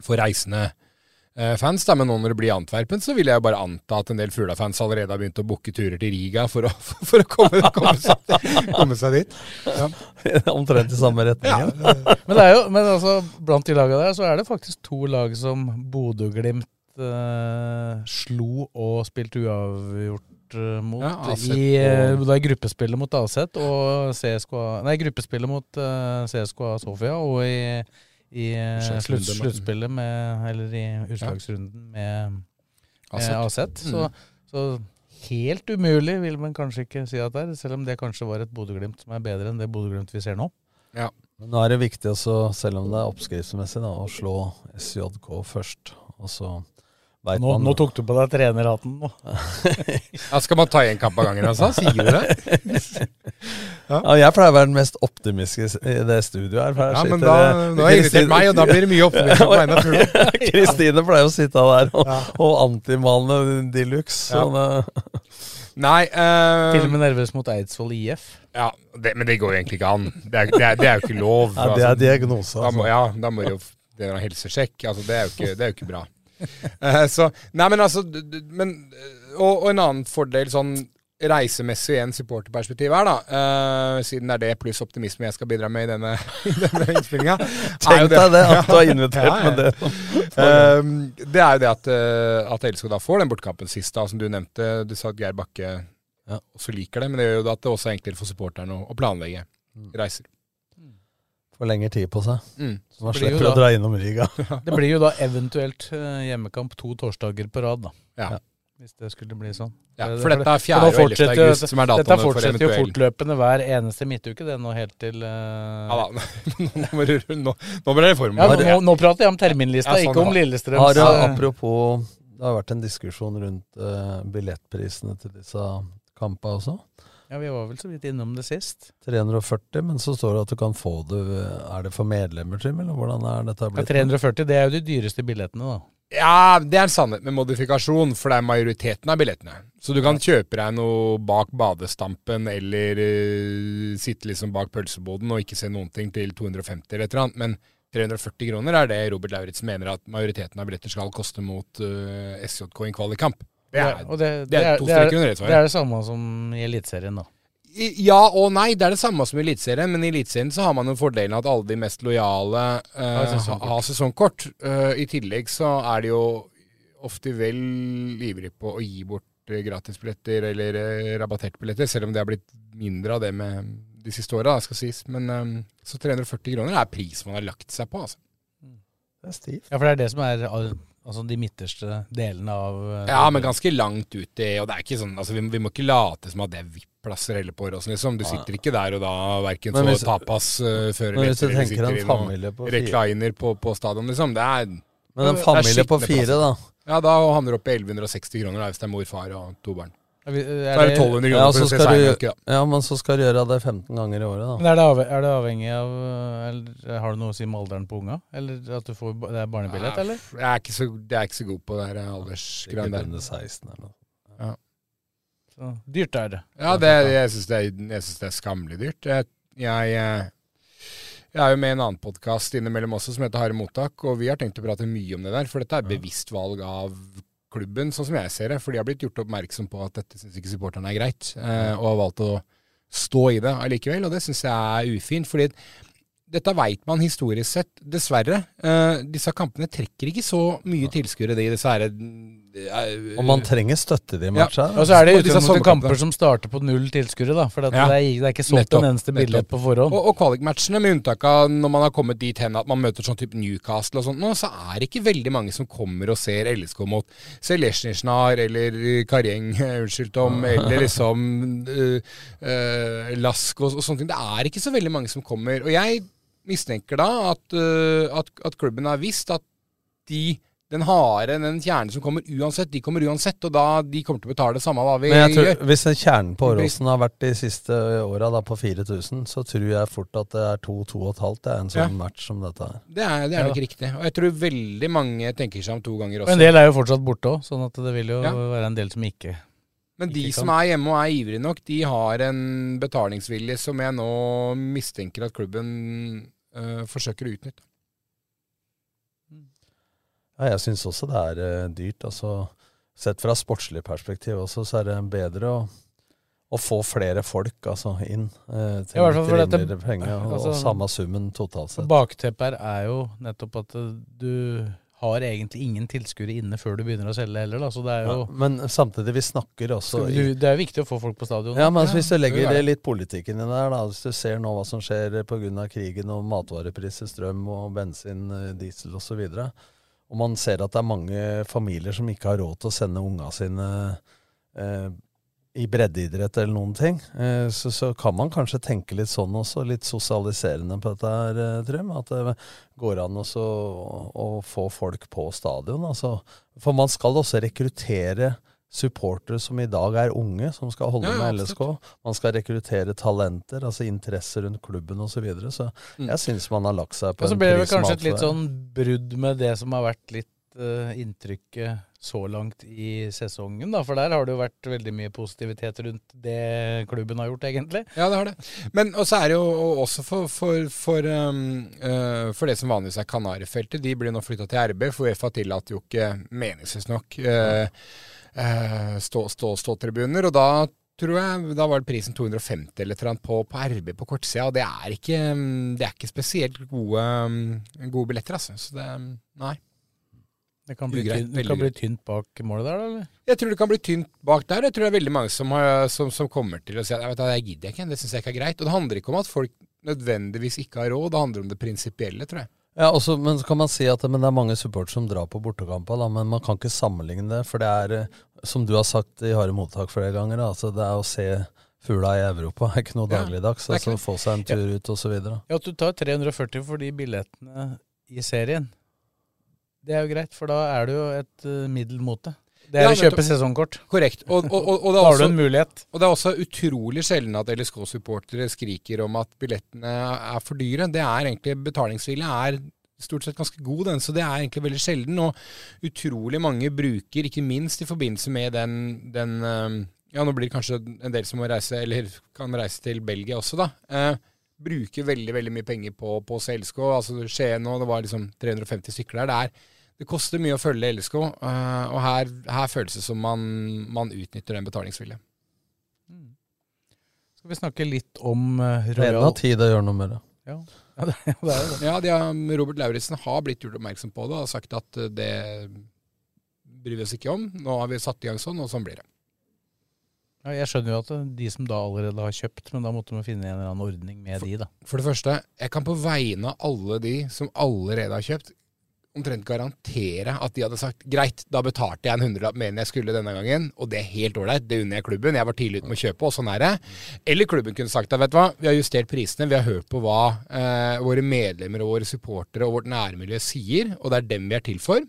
for reisende eh, fans. da, Men nå når det blir Antwerpen, så vil jeg jo bare anta at en del Fugla-fans allerede har begynt å booke turer til Riga for å, [laughs] for å komme, komme, seg, komme, seg, dit. Ja. [laughs] Omtrent i samme retning. Ja. men, det er jo, men altså, blant de lagene der så er det faktisk to lag som Bodø-Glimt uh, slo og spilte uavgjort uh, mot ja, i uh, da gruppespillet mot Aset og CSKA Nei, gruppespillet mot uh, CSKA Sofia og i, i slutt, sluttspillet med Eller i utslagsrunden med Aset. Aset. Så, mm. så, helt umulig vil man kanskje ikke si at det er, selv om det kanskje var et Bodø-Glimt som er bedre enn det Bodø-Glimt vi ser nå. Ja. Men nå er det viktig, også, selv om det er oppskriftsmessig, da, å slå SJK først. Og så nå, nå, tok du på deg trenerhatten. [laughs] ja, skal man ta én kamp av gangen, altså? Sier du det? [laughs] ja. ja. jeg pleier å være den mest optimistiske i det studioet her. Ja, men da, nå har jeg irritert meg, og da blir det mye optimisme på vegne av [laughs] Fuglo. Kristine pleier å sitte der og, ja. og antimale de luxe. Nei uh, Til og med nervøs mot Eidsvoll IF. Ja, det, Men det går jo egentlig ikke an. Det er, det er, det er jo ikke lov. Ja, Det er altså. diagnose. Altså. Da må, ja, da må jo det en helsesjekk. Altså, det, er jo ikke, det er jo ikke bra. Uh, [laughs] så, nei, men altså men, og, og, en annen fordel sånn reisemessig en supporterperspektiv her, da, uh, siden det er det pluss optimisme jeg skal bidra med i denne, [laughs] i denne innspillinga [laughs] Tenk deg det, at du har invitert ja, ja. med det. uh, det er jo det at, uh, at LSK da får den bortkampen sist, da, som du nevnte. Du sa at Geir Bakke også liker det, men det gjør jo at det også er enklere for supporterne å, å planlegge mm. reiser. Får lengre tid på seg. Mm. Så man slipper da, å dra innom Riga. [laughs] Det blir jo da eventuelt eh, hjemmekamp to torsdager på rad, da. Ja. Hvis det skulle bli sånn. Ja, for dette er 4. og 11. august som er datoene Dette fortsetter jo fortløpende hver eneste midtuke, det nå helt til uh... Ja da, [laughs] nå må du nå, nå ble det form. Ja, nå, nå prater jeg om terminlista, Ja, sånn, ikke om. Lillestrøms Har, det- apropos, det har vært en diskusjon rundt uh, billettprisene til disse kampene også. Ja, vi var vel så vidt innom det sist. 340, men så står det at du kan få det Er det for medlemmer, Trym, eller hvordan er dette Ja, 340, det er jo de dyreste billettene, da. Ja, det er en sannhet med modifikasjon, for det er majoriteten av billettene. Så du kan kjøpe deg noe bak badestampen eller uh, sitte liksom bak pølseboden og ikke se noen ting til 250 eller et eller annet. Men 340 kroner er det Robert Lauritz mener at majoriteten av billetter skal koste mot uh, SJK i en kvalikkamp. Det er, det, det er to er, streker under ett det er det samme som i Eliteserien, da. Ja og nei, det er det samme som i Eliteserien, men i Eliteserien så har man jo fordelen at alle de mest lojale uh, Har sesongkort. ha- har sesongkort. Uh, I tillegg så er de jo ofte vel ivrige på å gi bort eh, gratisbilletter eller uh, rabattertbilletter, selv om det har blitt mindre av det med de siste åra, skal sies. Men eh, så 340 kroner er pris man har lagt seg på, altså. Det er stivt. Ja, for det er det som er altså de midterste delene av eh, Ja, men ganske langt ute, og det er ikke sånn altså vi, vi må ikke late som at det er VIP-plasser heller på Åråsen, liksom. Du sitter ikke der og da verken får hvis- tapas uh, før eller etter, eller sitter i noen familie på fire- recliner på, på stadion, liksom. Det er Men en familie på fire, fire, da. Ja, da havner du opp i 1160 kroner da, hvis det er mor, far og to barn. Er er det 1200 kroner Ja, for så å se skal du, Seinøke, da. ja, men så skal du gjøre det 15 ganger i året, da. Men er det, av, er det avhengig av eller Har det noe å si med alderen på unga? Eller at du får det er barnebillett, Ja, eller? Jeg er ikke så, jeg er ikke så god på det her aldersgreiene der. under 16 eller noe. Ja. Så dyrt er det. Ja, det, jeg syns er- det er skammelig dyrt. Jeg, jeg, eh, jeg er jo med i en annen podkast innimellom også som heter Harde mottak, og vi har tenkt å prate mye om det der. For dette er bevisst valg av klubben, sånn som jeg ser det. For de har blitt gjort oppmerksom på at dette syns ikke supporterne er greit, eh, og har valgt å stå i det allikevel. Og det syns jeg er ufint. fordi dette veit man historisk sett, dessverre. Eh, disse kampene trekker ikke så mye tilskuere, de disse her eh, Og man trenger støtte i de matchene. Og så er det utgangspunktet kamper som starter på null tilskuere, da. For det, Ja. det, er, det er ikke solgt en eneste billett på forhånd. Og, og kvalikmatchene, med unntak av når man har kommet dit hen at man møter sånn type Newcastle og sånt nå, så er det ikke veldig mange som kommer og ser LSK mot Selesjnizjnar eller Karjeng, [laughs] unnskyld Tom, eller liksom uh, uh, Lask og, og sånne ting. Det er ikke så veldig mange som kommer. Og jeg mistenker da at, uh, at, at klubben har visst at de den harde, den kjernen som kommer uansett, de kommer uansett, og da de kommer til å betale det samme hva vi Men jeg tror, gjør. hvis kjernen på Åråsen har vært de siste åra på 4000, så tror jeg fort at det er 2-2,5 det er en sånn Ja. match som dette. Det er, det er Ja. nok riktig. Og jeg tror veldig mange tenker seg om to ganger Og også. en del er jo fortsatt borte òg, sånn at det vil jo Ja. være en del som ikke Men de ikke som er hjemme og er ivrige nok, de har en betalingsvilje som jeg nå mistenker at klubben øh, forsøker å utnytte. Ja, jeg syns også det er uh, dyrt. Altså, sett fra sportslig perspektiv også, så er det bedre å, å få flere folk altså, inn eh, til ja, hvert fall litt fordi at det- rimeligere penger, og, altså- og samme summen totalt sett. Bakteppet er jo nettopp at eh, du har egentlig ingen tilskuere inne før du begynner å selge heller, da. Så det er jo Ja, men samtidig, vi snakker også du, Det er jo viktig å få folk på stadion. Ja, men altså, Hvis du legger det litt politikken i der, da, hvis du ser nå hva som skjer pga. krigen og matvarepriser, strøm og bensin, eh, diesel osv., og, og man ser at det er mange familier som ikke har råd til å sende unga sine eh, i breddeidrett eller noen ting, eh, så, så kan man kanskje tenke litt sånn også, litt sosialiserende på dette her, eh, Trym. At det går an også å, å få folk på stadion. Altså. For man skal også rekruttere supportere som i dag er unge, som skal holde Ja, ja, med LSK. Man skal rekruttere talenter, altså interesse rundt klubben osv. Så, videre. så Mm. jeg syns man har lagt seg på en pris. Og så ble det kanskje et litt sånn brudd med det som har vært litt uh, inntrykket så langt i sesongen, da. For der har det jo vært veldig mye positivitet rundt det klubben har gjort, egentlig. Ja, det har det. Men også er det jo også for, for, for, um, uh, for det som vanligvis er Kanarifeltet. De blir nå flytta til RB, for Uefa tillater jo ikke meningsløst nok stå, stå, ståtribuner. Og da tror jeg da var det prisen 250 eller annet på, på RB på kortsida. Og det er ikke, um, det er ikke spesielt gode, um, gode billetter, altså. Så det Nei. Det kan bli, Ugreit, tynt, det kan bli tynt bak målet der, eller? Jeg tror det kan bli tynt bak der. Jeg tror det er veldig mange som, har, som, som kommer til å si at jeg det gidder jeg ikke, det syns jeg ikke er greit. Og det handler ikke om at folk nødvendigvis ikke har råd. Det handler om det prinsipielle, tror jeg. Ja, også, men så kan man si at men det er mange supportere som drar på bortekamper, men man kan ikke sammenligne det. For det er, eh, som du har sagt i harde mottak flere ganger, altså det er å se fugla i Europa [laughs] er ikke noe Ja, dagligdags. det altså Få seg en tur ut osv. Ja, At du tar 340 for de billettene i serien, det er jo greit, for da er det jo et uh, middel mot det. Det er å kjøpe sesongkort. Korrekt. Og, og, og, og det er [laughs] også, har du en mulighet. Og det er også utrolig sjelden at LSK-supportere skriker om at billettene er for dyre. Det er egentlig Betalingsvilje er stort sett ganske god, den, så det er egentlig veldig sjelden. Og utrolig mange bruker, ikke minst i forbindelse med den, den eh, Ja, nå blir det kanskje en del som må reise, eller kan reise til Belgia også, da. Eh, bruker veldig veldig mye penger på, på å se LSK. Altså Skien nå, det var liksom 350 stykker der. Det, er, det koster mye å følge LSK, eh, og her, her føles det som man, man utnytter den betalingsviljen. Skal vi snakke litt om uh, er Royal Enda tid å gjøre noe med det. Ja, [laughs] ja det, det er det. Ja, de har, Robert Lauritzen har blitt gjort oppmerksom på det og har sagt at eh, det bryr vi oss ikke om. Nå har vi satt i gang sånn, og sånn blir det. Ja, jeg skjønner jo at de som da allerede har kjøpt, men da måtte man finne en eller annen ordning med de, da. For det første, jeg kan på vegne av alle de som allerede har kjøpt, omtrent garantere at de hadde sagt greit, da betalte jeg en hundrelapp mer enn jeg skulle denne gangen, og det er helt ålreit, det unner jeg klubben, jeg var tidlig ute med å kjøpe, og sånn er det. Eller klubben kunne sagt at vet du hva, vi har justert prisene, vi har hørt på hva eh, våre medlemmer og våre supportere og vårt nærmiljø sier, og det er dem vi er til for.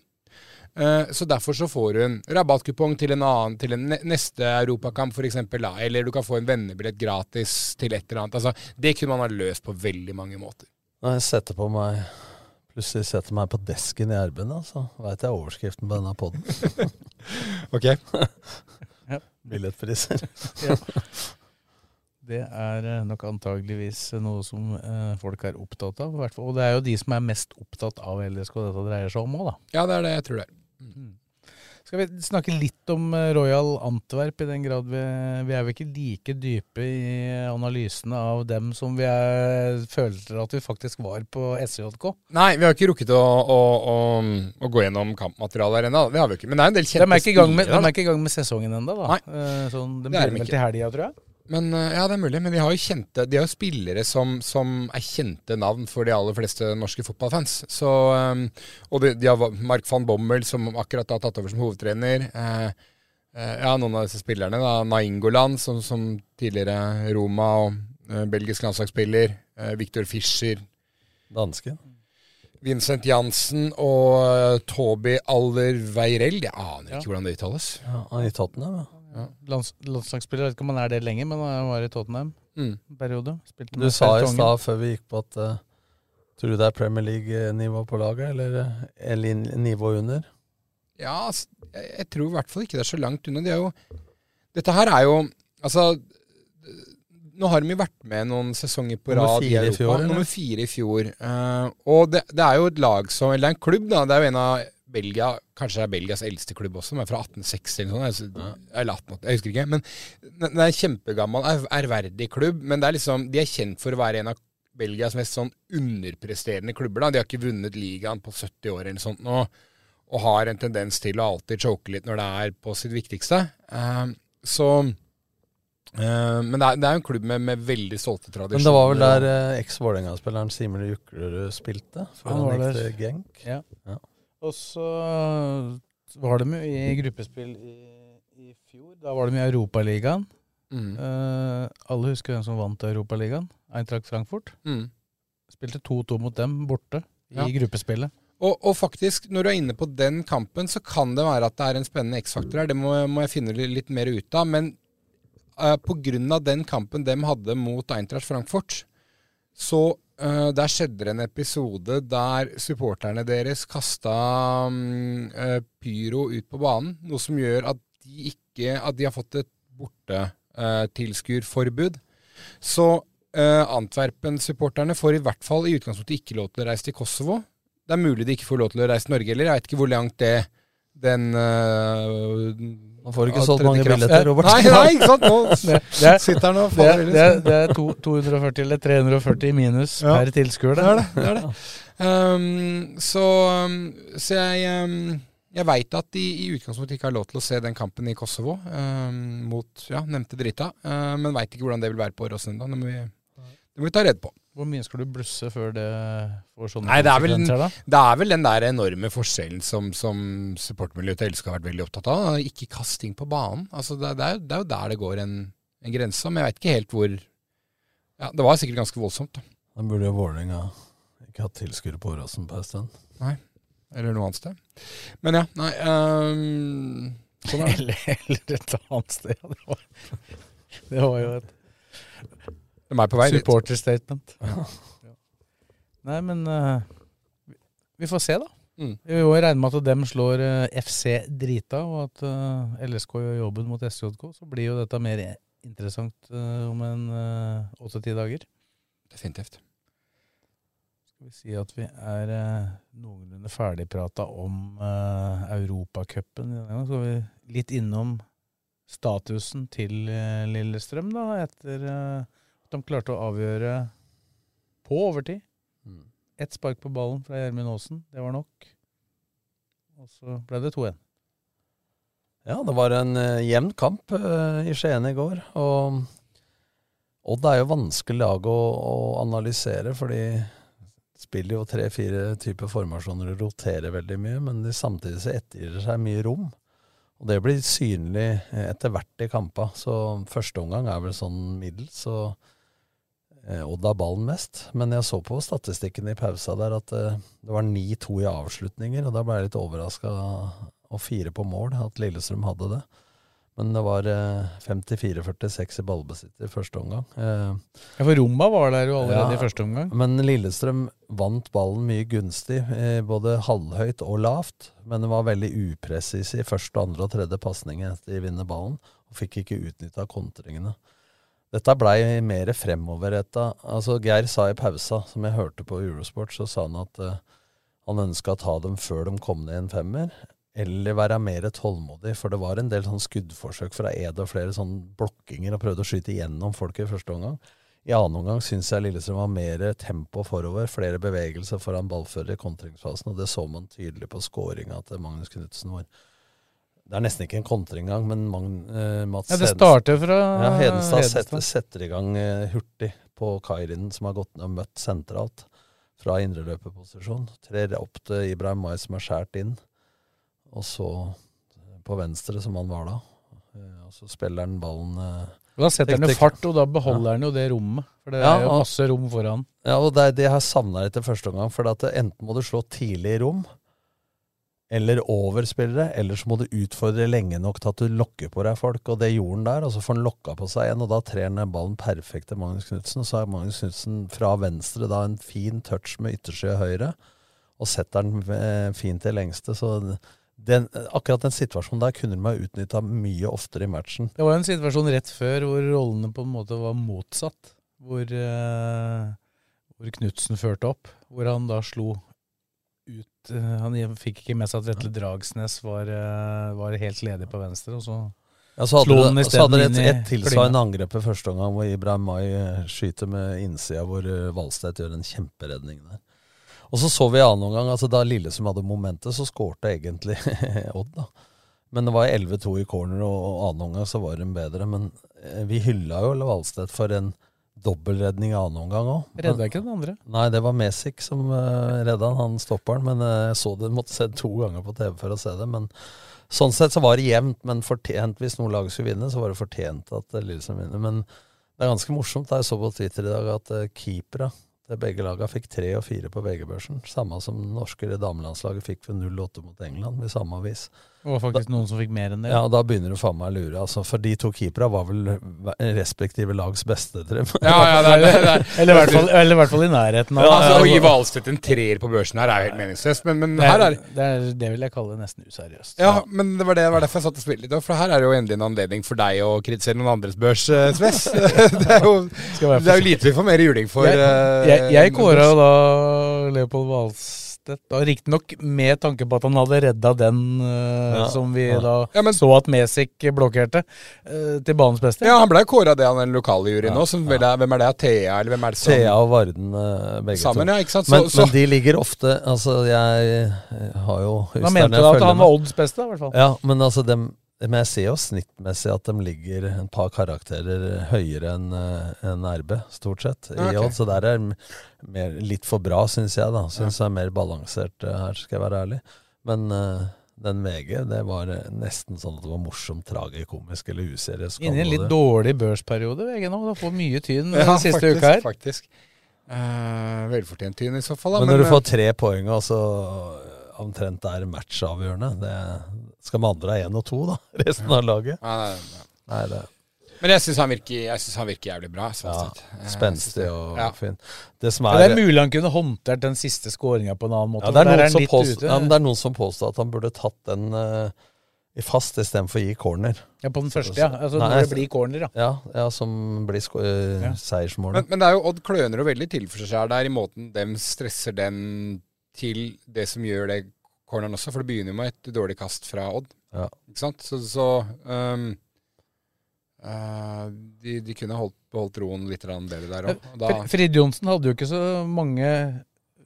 Eh, Så derfor så får du en rabattkupong til en annen, til en ne- neste europakamp f.eks. eller du kan få en vennebillett gratis til et eller annet. Altså, det kunne man ha løst på veldig mange måter. Nei, jeg setter på meg Plutselig setter meg på desken i erben, så veit jeg overskriften på denne poden. [laughs] Ok. [laughs] Ja. Billettpriser. [laughs] Ja. Det er eh, nok antageligvis noe som eh, folk er opptatt av. i hvert fall. Og det er jo de som er mest opptatt av LSK dette dreier seg om òg, da. Ja, det er det jeg tror det er. Skal vi snakke litt om eh, Royal Antwerp, i den grad vi, vi er vel ikke like dype i analysene av dem som vi er, følte at vi faktisk var på SJK? Nei, vi har ikke rukket å, å, å, å gå gjennom kampmaterialet her ennå. Det har vi ikke. Men det er en del De kjente er ikke i gang med, de er ikke i gang med sesongen ennå, da. Nei, Sånn, de Det er begynner vel til helga, tror jeg. Men, eh, ja, det er mulig. Men de har jo kjente De har jo spillere som, som er kjente navn for de aller fleste norske fotballfans. Så, um, og de, de har Mark van Bommel, som akkurat har tatt over som hovedtrener. Eh, eh, ja, noen av disse spillerne. da Naingoland, som, som tidligere Roma og eh, belgisk landslagsspiller. Eh, Victor Fischer. Danske. Vincent Jansen og Toby Aller Weirell. Jeg aner ikke Ja. hvordan det uttales. Ja, han er i Tottenham, ja. Lands, landslagsspiller, jeg vet ikke om han er det lenger, men han var i Tottenham Mm. periode. Du sa i stad før vi gikk på at uh, Tror du det er Premier League-nivå på laget, eller eh, eller nivå under? Ja, jeg, tror i hvert fall ikke det er så langt unna. Det er jo, dette her er jo Altså, nå har de jo vært med noen sesonger på rad i Europa. fjor. Nummer fire i fjor. Uh, og det, det er jo et lag som Eller er en klubb, da. Det er jo en av Belgia, kanskje det er Belgias eldste klubb også, men fra 1860 eller noe sånt. altså, Eller 1880, jeg husker ikke. Men det er en kjempegammel, ær- ærverdig klubb. Men det er liksom, de er kjent for å være en av Belgias mest sånn underpresterende klubber. da. De har ikke vunnet ligaen på 70 år eller noe sånt nå, og har en tendens til å alltid choke litt når det er på sitt viktigste. Eh, så eh, Men det er, det er en klubb med, med veldig stolte tradisjoner. Men det var vel der eh, eks-Vålerenga-spilleren Simen Juklerud spilte? Før Han han, gikk til Genk? Ja. Ja. Og så var de jo i gruppespill i, i fjor. Da var de i Europaligaen. Mm. Uh, alle husker hvem som vant Europaligaen? Eintracht Frankfurt. Mm. Spilte 2-2 mot dem borte Ja. i gruppespillet. Og, og faktisk, når du er inne på den kampen, så kan det være at det er en spennende X-faktor her. Det må, må jeg finne litt mer ut av. Men uh, på grunn av den kampen de hadde mot Eintracht Frankfurt, så eh, der skjedde det en episode der supporterne deres kasta um, uh, pyro ut på banen. Noe som gjør at de ikke At de har fått et bortetilskuerforbud. så uh, Antwerpen-supporterne får i hvert fall i utgangspunktet ikke lov til å reise til Kosovo. Det er mulig de ikke får lov til å reise til Norge heller. Jeg vet ikke hvor langt det den uh, Man får ikke solgt mange billetter, Robert. Nei, nei, ikke sant? Nå Det, det, er- sitter han og det, faller er- det, det er to, 240 eller 340 i minus Ja. per tilskuer. Det er det. det, er det. Um, så, um, så jeg, um, jeg veit at de i utgangspunktet ikke har lov til å se den kampen i Kosovo um, mot ja, nevnte drita, uh, men veit ikke hvordan det vil være på vi, Det må vi ta redd på. Hvor mye skal du blusse før det får sånne Nei, det er, vel, konsekvenser, da? det er vel den der enorme forskjellen som, som supportmiljøet til LSK har vært veldig opptatt av. Ikke kast ting på banen. Altså, det, det, er, jo- det er jo der det går en, en grense. Men jeg veit ikke helt hvor Ja, Det var sikkert ganske voldsomt. da. Da burde jo Vålerenga ikke hatt tilskuere på Åråsen på en stund. Nei. Eller noe annet sted. Men ja, nei um, Sånn er det. [laughs] Eller, eller et annet sted. Det var, det var jo et De er på vei supporter statement. [laughs] Ja. Nei, men uh, vi- får se, da. Mm. Vi må regne med at dem slår uh, FC drita, og at uh, LSK gjør jobben mot SJK. Så blir jo dette mer interessant eh, om en åtte-ti dager. Definitivt. Skal vi si at vi er eh, noenlunde ferdigprata om uh, Europacupen gangen. Så vi litt innom statusen til eh, Lillestrøm, da, etter eh, at de klarte å avgjøre på overtid. Mm. Ett spark på ballen fra Gjermund Aasen, det var nok. Og så ble det 2-1. Ja, det var en uh, jevn kamp uh, i Skien i går. Og Odd er jo vanskelig lag å, å analysere, for de spiller jo tre-fire typer formasjoner og roterer veldig mye, men de samtidig så ettergir det seg mye rom. Og det blir synlig eh, etter hvert i kampa. Så første omgang er vel sånn middels, så Odd har ballen mest. Men jeg så på statistikken i pausa der at eh, det var 9-2 i avslutninger, og da ble jeg litt overraska og fire på mål, at Lillestrøm hadde det. Men det var eh, 54-46 i ballbesitter i første omgang. Eh, Ja, for Roma var der jo allerede Ja. i første omgang. men Lillestrøm vant ballen mye gunstig, eh, både halvhøyt og lavt. Men det var veldig upresis i første, andre og tredje pasning etter de vinner ballen, og fikk ikke utnytta kontringene. Dette blei mer fremoverretta. Altså, Geir sa i pausa, som jeg hørte på Eurosport, så sa han at uh, han ønska å ta dem før de kom ned i en femmer. Eller være mer tålmodig, for det var en del sånn skuddforsøk fra Ed og flere sånn blokkinger og prøvde å skyte gjennom folk i første omgang. I annen omgang syns jeg Lillestrøm var mer tempo forover, flere bevegelser foran ballfører i kontringsfasen, og det så man tydelig på skåringa til Magnus Knutsen. hvor Det er nesten ikke en kontring engang, men Magn, eh, Mats Ja, det starter fra ja, Hedenstad setter, setter i gang eh, hurtig på Kairinen, som har gått ned og møtt sentralt fra indreløperposisjon. Trer opp til Ibrahim Mai, som er skåret inn, og så på venstre, som han var da. Eh, Og så spiller han ballen eh, Da setter han jo fart, og da beholder han jo det rommet. For det Ja, er jo masse rom foran. Ja, og det det har jeg savna etter første omgang. For enten må du slå tidlig i rom, eller over spillere, eller så må du utfordre lenge nok til at du lokker på deg folk. Og det gjorde han der, og så får han lokka på seg igjen, og da trer han ballen perfekt til Magnus Knutsen. Så er Magnus Knutsen fra venstre da en fin touch med ytterside høyre, og setter den eh, fint til lengste. Så den, akkurat den situasjonen der kunne de ha utnytta mye oftere i matchen. Det var en situasjon rett før hvor rollene på en måte var motsatt. Hvor, eh, hvor Knutsen førte opp. Hvor han da slo ut eh, Han fikk ikke med seg at Vetle Dragsnes var, eh, var helt ledig på venstre, og så Ja, så hadde, det, så hadde det et, et tilsvarende angrep i første omgang, hvor Ibrahim Mai eh, skyter med innsida, hvor Valstedt gjør en kjemperedning der. Og så så vi i annen omgang, altså da Lillesund hadde momentet, så skårte egentlig [laughs] Odd, da. Men det var 11-2 i corner, og, og annen omgang så var de bedre. Men vi hylla jo Valstedt for en dobbeltredning i annen omgang òg. redda ikke den andre. Nei, det var Mesik som uh, redda han, han stopperen. Men uh, jeg så det, måtte se det to ganger på TV for å se det. Men sånn sett så var det jevnt, men fortjent. Hvis noe lag skulle vinne, så var det fortjent at eh, Lillestrøm vinner. Men det er ganske morsomt. Jeg så på Twitter i dag at uh, keepere til begge lagene fikk tre og fire på VG-børsen. Samme som det norske damelandslaget fikk ved 0-8 mot England i samme avis. Det var faktisk noen som fikk mer enn det. Ja, Da begynner du faen meg å lure. altså For de to keepera var vel respektive lags beste, tror jeg. Ja, ja, det er, det er. [laughs] Eller i hvert fall, eller i, hvert fall i nærheten av altså. Å gi Hvalstedt en treer på børsen her er jo helt meningsløst, men, men Det her er, det, er, det vil jeg kalle nesten useriøst. Ja, men det var, det, det var derfor jeg satt og spilte litt. For her er det jo endelig en anledning for deg å kritisere noen andres børs, eh, Sves. [laughs] det, er jo, det er jo lite vi får mer juling for. Jeg, eh, jeg, jeg kåra da Leopold Hvalstedt, da riktignok med tanke på at han hadde redda den uh, Ja, som vi ja. da Ja, men- så at Mesik blokkerte, uh, til banens beste. Ja, han ble kåra det av den lokale juryen er, hvem er det? Thea, eller hvem er det som Thea og Varden, eh, begge Sammen, to. ja, ikke sant? Så- men, så- men de ligger ofte Altså, jeg har jo Han mente da at han var Odds beste, i hvert fall. Ja, men altså dem Men jeg ser jo snittmessig at de ligger en par karakterer høyere enn en RB, stort sett. i Ok. odd, Så der er mer, litt for bra, syns jeg. da Syns det er mer balansert eh, her, skal jeg være ærlig. Men uh, den VG, det var eh, nesten sånn at det var morsomt, tragikomisk eller useriøst. Inne i en litt det. dårlig børsperiode, VG nå. Du får mye tynn [laughs] Ja, den siste faktisk, uka her. Faktisk. Uh, velfortjent tyn i så fall. Da, Men når du eh, får tre poeng, og så omtrent er matchavgjørende det Skal med andre ha én og to, da? [laughs] Resten av laget? Ja, nei, nei. Nei, det Men jeg syns han, han virker jævlig bra. Sånn ja. Eh, Spenstig og ja. fin. Det som er, det er mulig han kunne håndtert den siste skåringa på en annen måte. ja, det, er er påstår, ja, det er noen som påstår at han burde tatt den uh, i fast istedenfor å gi corner. Ja, på den første, ja. Altså Nei, når det blir corner, ja. Ja, ja som blir Ja. seiersmålet. Men, men det er jo Odd kløner jo veldig til for seg der i måten dem stresser den til det som gjør det corneren også. For det begynner jo med et dårlig kast fra Odd. Ja. Ikke sant? Så, så um, uh, de, de kunne holdt, beholdt roen litt bedre der òg. Fr- Frid Johnsen hadde jo ikke så mange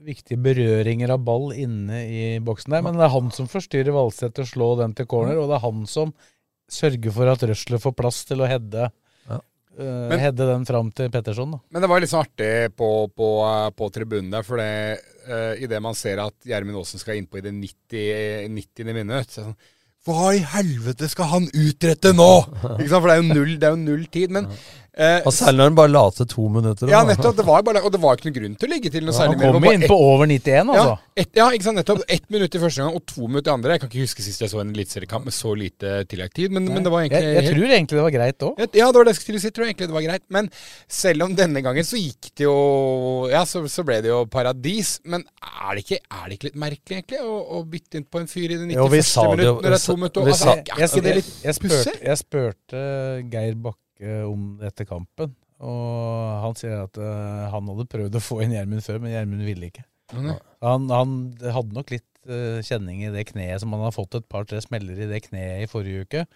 viktige berøringer av ball inne i boksen der, men det er han som forstyrrer Valseth til å slå den til corner, og det er han som sørger for at Røsler får plass til å heade Eh, Men- hedde den fram til Petterson. Da. Men det var litt så artig på, på, eh, på tribunen der, for det uh, idet man ser at Gjermund Aasen skal innpå i det 90, 90. minutt så sånn, Hva i helvete skal han utrette nå?! [laughs] For det er jo null, det er jo null tid. Men eh, Og særlig når han bare la til to minutter. Ja, nettopp. Det var bare, og det var ikke noen grunn til å legge til noe Ja, særlig han kom inn på over 91, altså. Ja, et, ja, ikke sant. Nettopp. Ett minutt i første gang og to minutter i andre. Jeg kan ikke huske sist jeg så en eliteseriekamp med så lite tilleggstid, men, men det var egentlig jeg, jeg tror egentlig det var greit òg. ja, det var det jeg skulle si. Tror jeg egentlig det var greit. Men selv om denne gangen så gikk det jo Ja, så, så ble det jo paradis. Men er det ikke, er det ikke litt merkelig, egentlig, å, å bytte inn på en fyr i det 91. Jo, vi sa det jo- minutt når det er to minutter? Altså, Jeg, jeg, jeg, jeg spurte Geir Bakke om det etter kampen, og han sier at uh, han hadde prøvd å få inn Gjermund før, men Gjermund ville ikke. Mm. Han, han hadde nok litt uh, kjenning i det kneet, som han har fått et par-tre smeller i det kneet i forrige uke.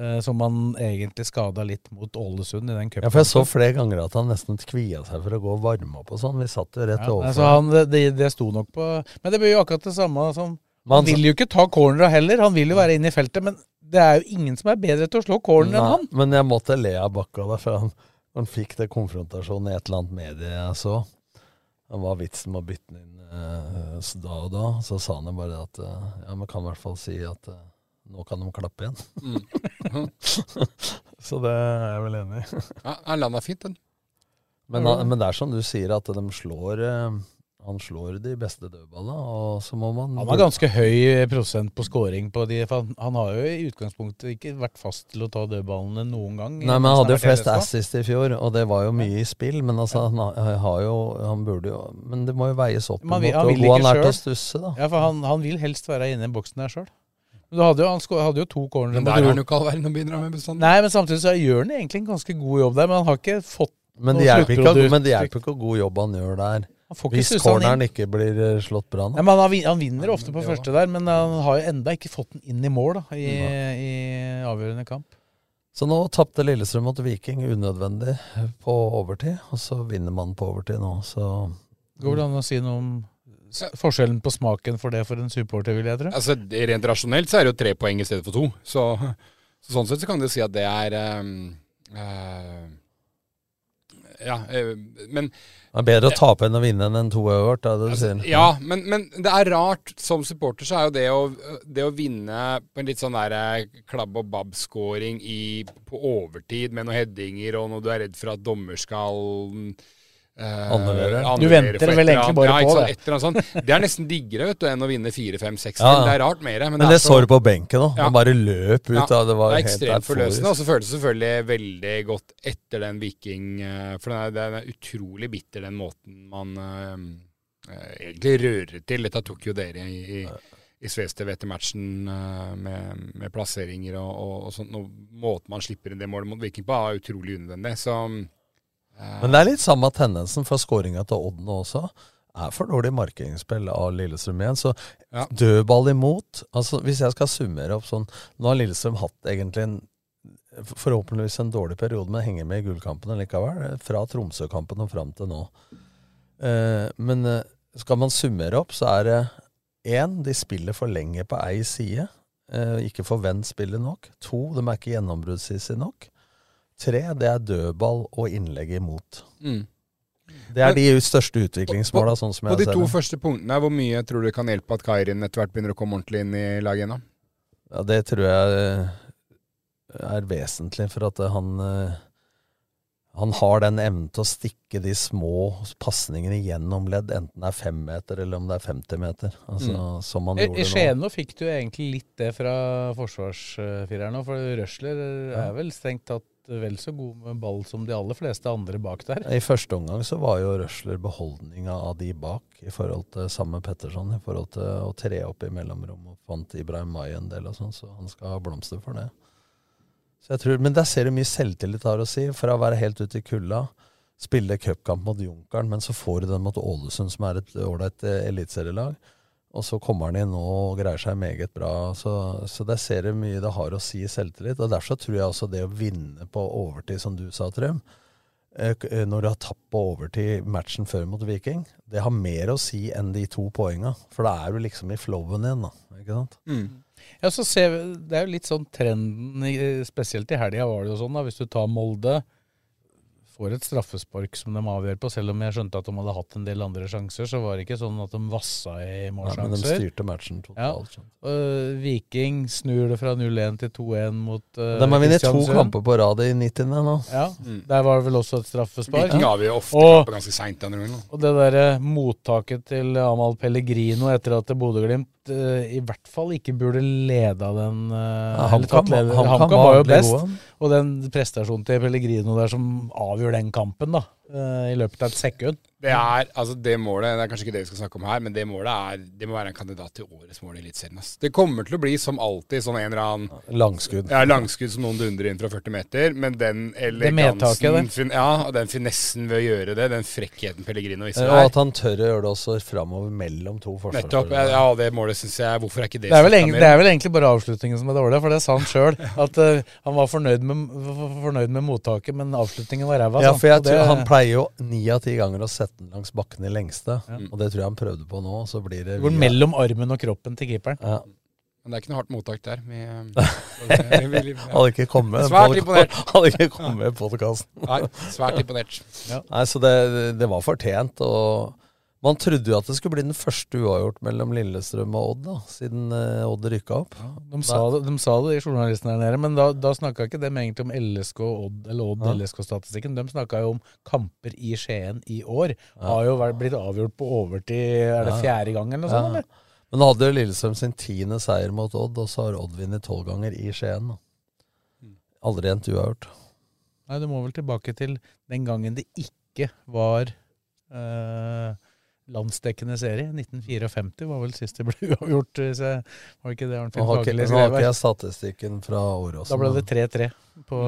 Uh, som han egentlig skada litt mot Ålesund i den cupen. Ja, for jeg så flere ganger at han nesten kvia seg for å gå og varme opp og sånn. Vi satt jo rett Ja, overfor. altså han, det, det- det sto nok på Men det blir jo akkurat det samme som Han han- vil jo ikke ta cornera heller, han vil jo være inne i feltet, men det er jo ingen som er bedre til å slå corner enn han. Men jeg måtte le av Bakka da, for han, han fikk det konfrontasjonen i et eller annet medie jeg så. Hva var vitsen med å bytte den inn eh, da og da. Så sa han jo bare at eh, ja, men kan i hvert fall si at eh, nå kan de klappe igjen. Mm. [laughs] så det er jeg vel enig i. Ja, han landa fint, den. Men, men det er som du sier, at de slår eh, Han slår de beste dødballene, og så må man Han har ganske høy prosent på scoring på de, for han, han har jo i utgangspunktet ikke vært fast til å ta dødballene noen gang. Nei, men han hadde jo flest assist i fjor, og det var jo mye i spill. Men altså, han har- jo Han burde jo Men det må jo veies opp Men han mot vil- han hvor god han er til å stusse, da. Ja, for han, han vil helst være inne i boksen der sjøl. Men du hadde jo, han hadde jo to cornere. Men der er han jo ikke all verden å bidra med bestandig. Nei, men samtidig så gjør han egentlig en ganske god jobb der, men han har ikke fått Men noe det hjelper ikke, sluttprodukt. men det hjelper ikke hvor god jobb han gjør der. Han får ikke Hvis corneren ikke blir eh, slått bra nå. Ja, men han, han vinner ofte på første der, men han har jo enda ikke fått den inn i mål da, i, i avgjørende kamp. Så nå tapte Lillestrøm mot Viking unødvendig på overtid, og så vinner man på overtid nå, så Går det an å si noe om forskjellen på smaken for det for en supporter, vil jeg tro? Altså, Rent rasjonelt så er det jo tre poeng i stedet for to. Så, så sånn sett så kan du si at det er um, eh, Ja, eh, men det er bedre å tape enn å vinne enn en to øvert, er det du sier. Altså, Ja, men, men det er rart. Som supporter så er jo det å, det å vinne på en litt sånn der eh, klabb og babb-scoring på overtid med noen headinger, og når du er redd for at dommer skal. Du venter vel egentlig bare ja, på sant, det. Etter, sånt. Det er nesten diggere vet du, enn å vinne fire, fem, seks. Ja, ja. Det er rart mer. Men, Men det det så du på benken òg. Ja. Han bare løp ut. Ja, da, det var det er ekstremt forløsende. Og så føltes det selvfølgelig veldig godt etter den Viking eh, For den er, den er utrolig bitter, den måten man eh, eh, egentlig rører til. Dette tok jo dere i, i, i Svestev etter matchen uh, med, med plasseringer og, og, og sånt. Og måten man slipper inn det målet mot Viking på, er utrolig unødvendig. Så eh, Men det er litt samme tendensen for skåringa til Odd nå også. Er for dårlig markeringsspill av Lillestrøm igjen. Så Ja. dødball imot altså Hvis jeg skal summere opp sånn Nå har Lillestrøm hatt egentlig en forhåpentligvis en dårlig periode, men henger med i gullkampene likevel. Fra Tromsø-kampen og fram til nå. Eh, men eh, skal man summere opp, så er det én, de spiller for lenge på ei side. eh, ikke forvent spillet nok. To, de er ikke gjennombruddshissige nok. Tre, det er dødball og innlegg imot. Mm. Det er Men- de største utviklingsmåla, sånn som På jeg de ser to det. første punktene, hvor mye tror du kan hjelpe at Kairin etter hvert begynner å komme ordentlig inn i laget igjen? Ja, det tror jeg eh, er vesentlig for at eh, han eh, han har den evnen til å stikke de små pasningene gjennom ledd, enten det er fem meter eller om det er 50 meter. Altså, Mm. Som han I, gjorde I. Skien nå fikk du egentlig litt det fra forsvarsfireren òg, for Røsler er vel strengt tatt vel så god med ball som de aller fleste andre bak der. I første omgang så var jo Røsler beholdninga av de bak i forhold til samme Petterson, i forhold til å tre opp i mellomrom og fant Ibrahim Mai en del og sånn, så han skal ha blomster for det. Så jeg tror, Men der ser du mye selvtillit har å si, fra å være helt ute i kulda, spille cupkamp mot Junkeren, men så får du den mot Ålesund, som er et ålreit eh, eliteserielag. Og så kommer han inn og greier seg meget bra. Så, så der ser du mye det har å si i selvtillit. Og derfor tror jeg også det å vinne på overtid, som du sa, Trym, eh, eh, når du har tapt på overtid matchen før mot Viking, det har mer å si enn de to poenga. For da er du liksom i flowen igjen, da. Ikke sant? Ja, så ser vi, Det er jo litt sånn trenden, spesielt i helga var det jo sånn, da, hvis du tar Molde får et straffespark som de avgjør på, selv om jeg skjønte at de hadde hatt en del andre sjanser, så var det ikke sånn at de vassa i Nei, men de styrte matchen totalt. Ja. Uh, Viking snur det fra 0-1 til 2-1 mot uh, De har vunnet to kamper på rad i 90 nå. Ja, der var det vel også et straffespark. Viking avgjør ofte Og- kamper ganske seint den runden. Og det derre mottaket til Amal Pellegrino etter at Bodø-Glimt eh, i hvert fall ikke burde leda den uh, Ja, HamKam- var var jo best. gode. Og den prestasjonen til Pellegrino der som avgjør den kampen, da, eh, i løpet av et sekund. Det er, altså det målet, det er kanskje ikke det vi skal snakke om her, men det målet er, det må være en kandidat til årets mål i Eliteserien. Det kommer til å bli som alltid sånn en eller annen Langskudd. Ja, langskudd som noen dundrer inn fra 40 meter, men den elegansen det. fin, Ja, den finessen ved å gjøre det, den frekkheten Pellegrino viser Og at han tør å gjøre det også framover mellom to Nettopp. Ja, det målet syns jeg Hvorfor er ikke det Det er, vel egentlig, det er vel egentlig bare avslutningen som er dårlig, for det sa han sjøl. [laughs] At uh, han var fornøyd med, fornøyd med mottaket, men avslutningen var ræva. Ja, for jeg tror Han pleier jo ni av ti ganger å sette den langs bakken i lengste, og det tror jeg han prøvde på nå. Så blir det Det går via- mellom armen og kroppen til keeperen. Ja. Men det er ikke noe hardt mottak der. Vi, [laughs] vi, vi, Hadde ikke kommet Svært imponert. [laughs] Hadde ikke kommet i podkasten. Nei, svært imponert. Nei, så det, det var fortjent. Og man trodde jo at det skulle bli den første uavgjort mellom Lillestrøm og Odd, da, siden eh, Odd rykka opp. De sa, det, de sa det, de journalistene der nede, men da, da snakka ikke dem egentlig om LSK og Odd, eller Odd Ja. LSK-statistikken. De snakka jo om kamper i Skien i år. Ja. Har jo blitt avgjort på overtid, er det Ja. fjerde gang eller noe sånt? Ja. eller? Men hadde jo Lillestrøm sin tiende seier mot Odd, og så har Odd vunnet tolv ganger i Skien. da. Aldri endt uavgjort. Nei, du må vel tilbake til den gangen det ikke var eh, landsdekkende serie. 1954 var vel sist det ble [laughs] uavgjort. hvis jeg- Var det ikke det Arnfinn har skrev? Nå har ikke jeg statistikken fra Åråsen. Da ble det 3-3 på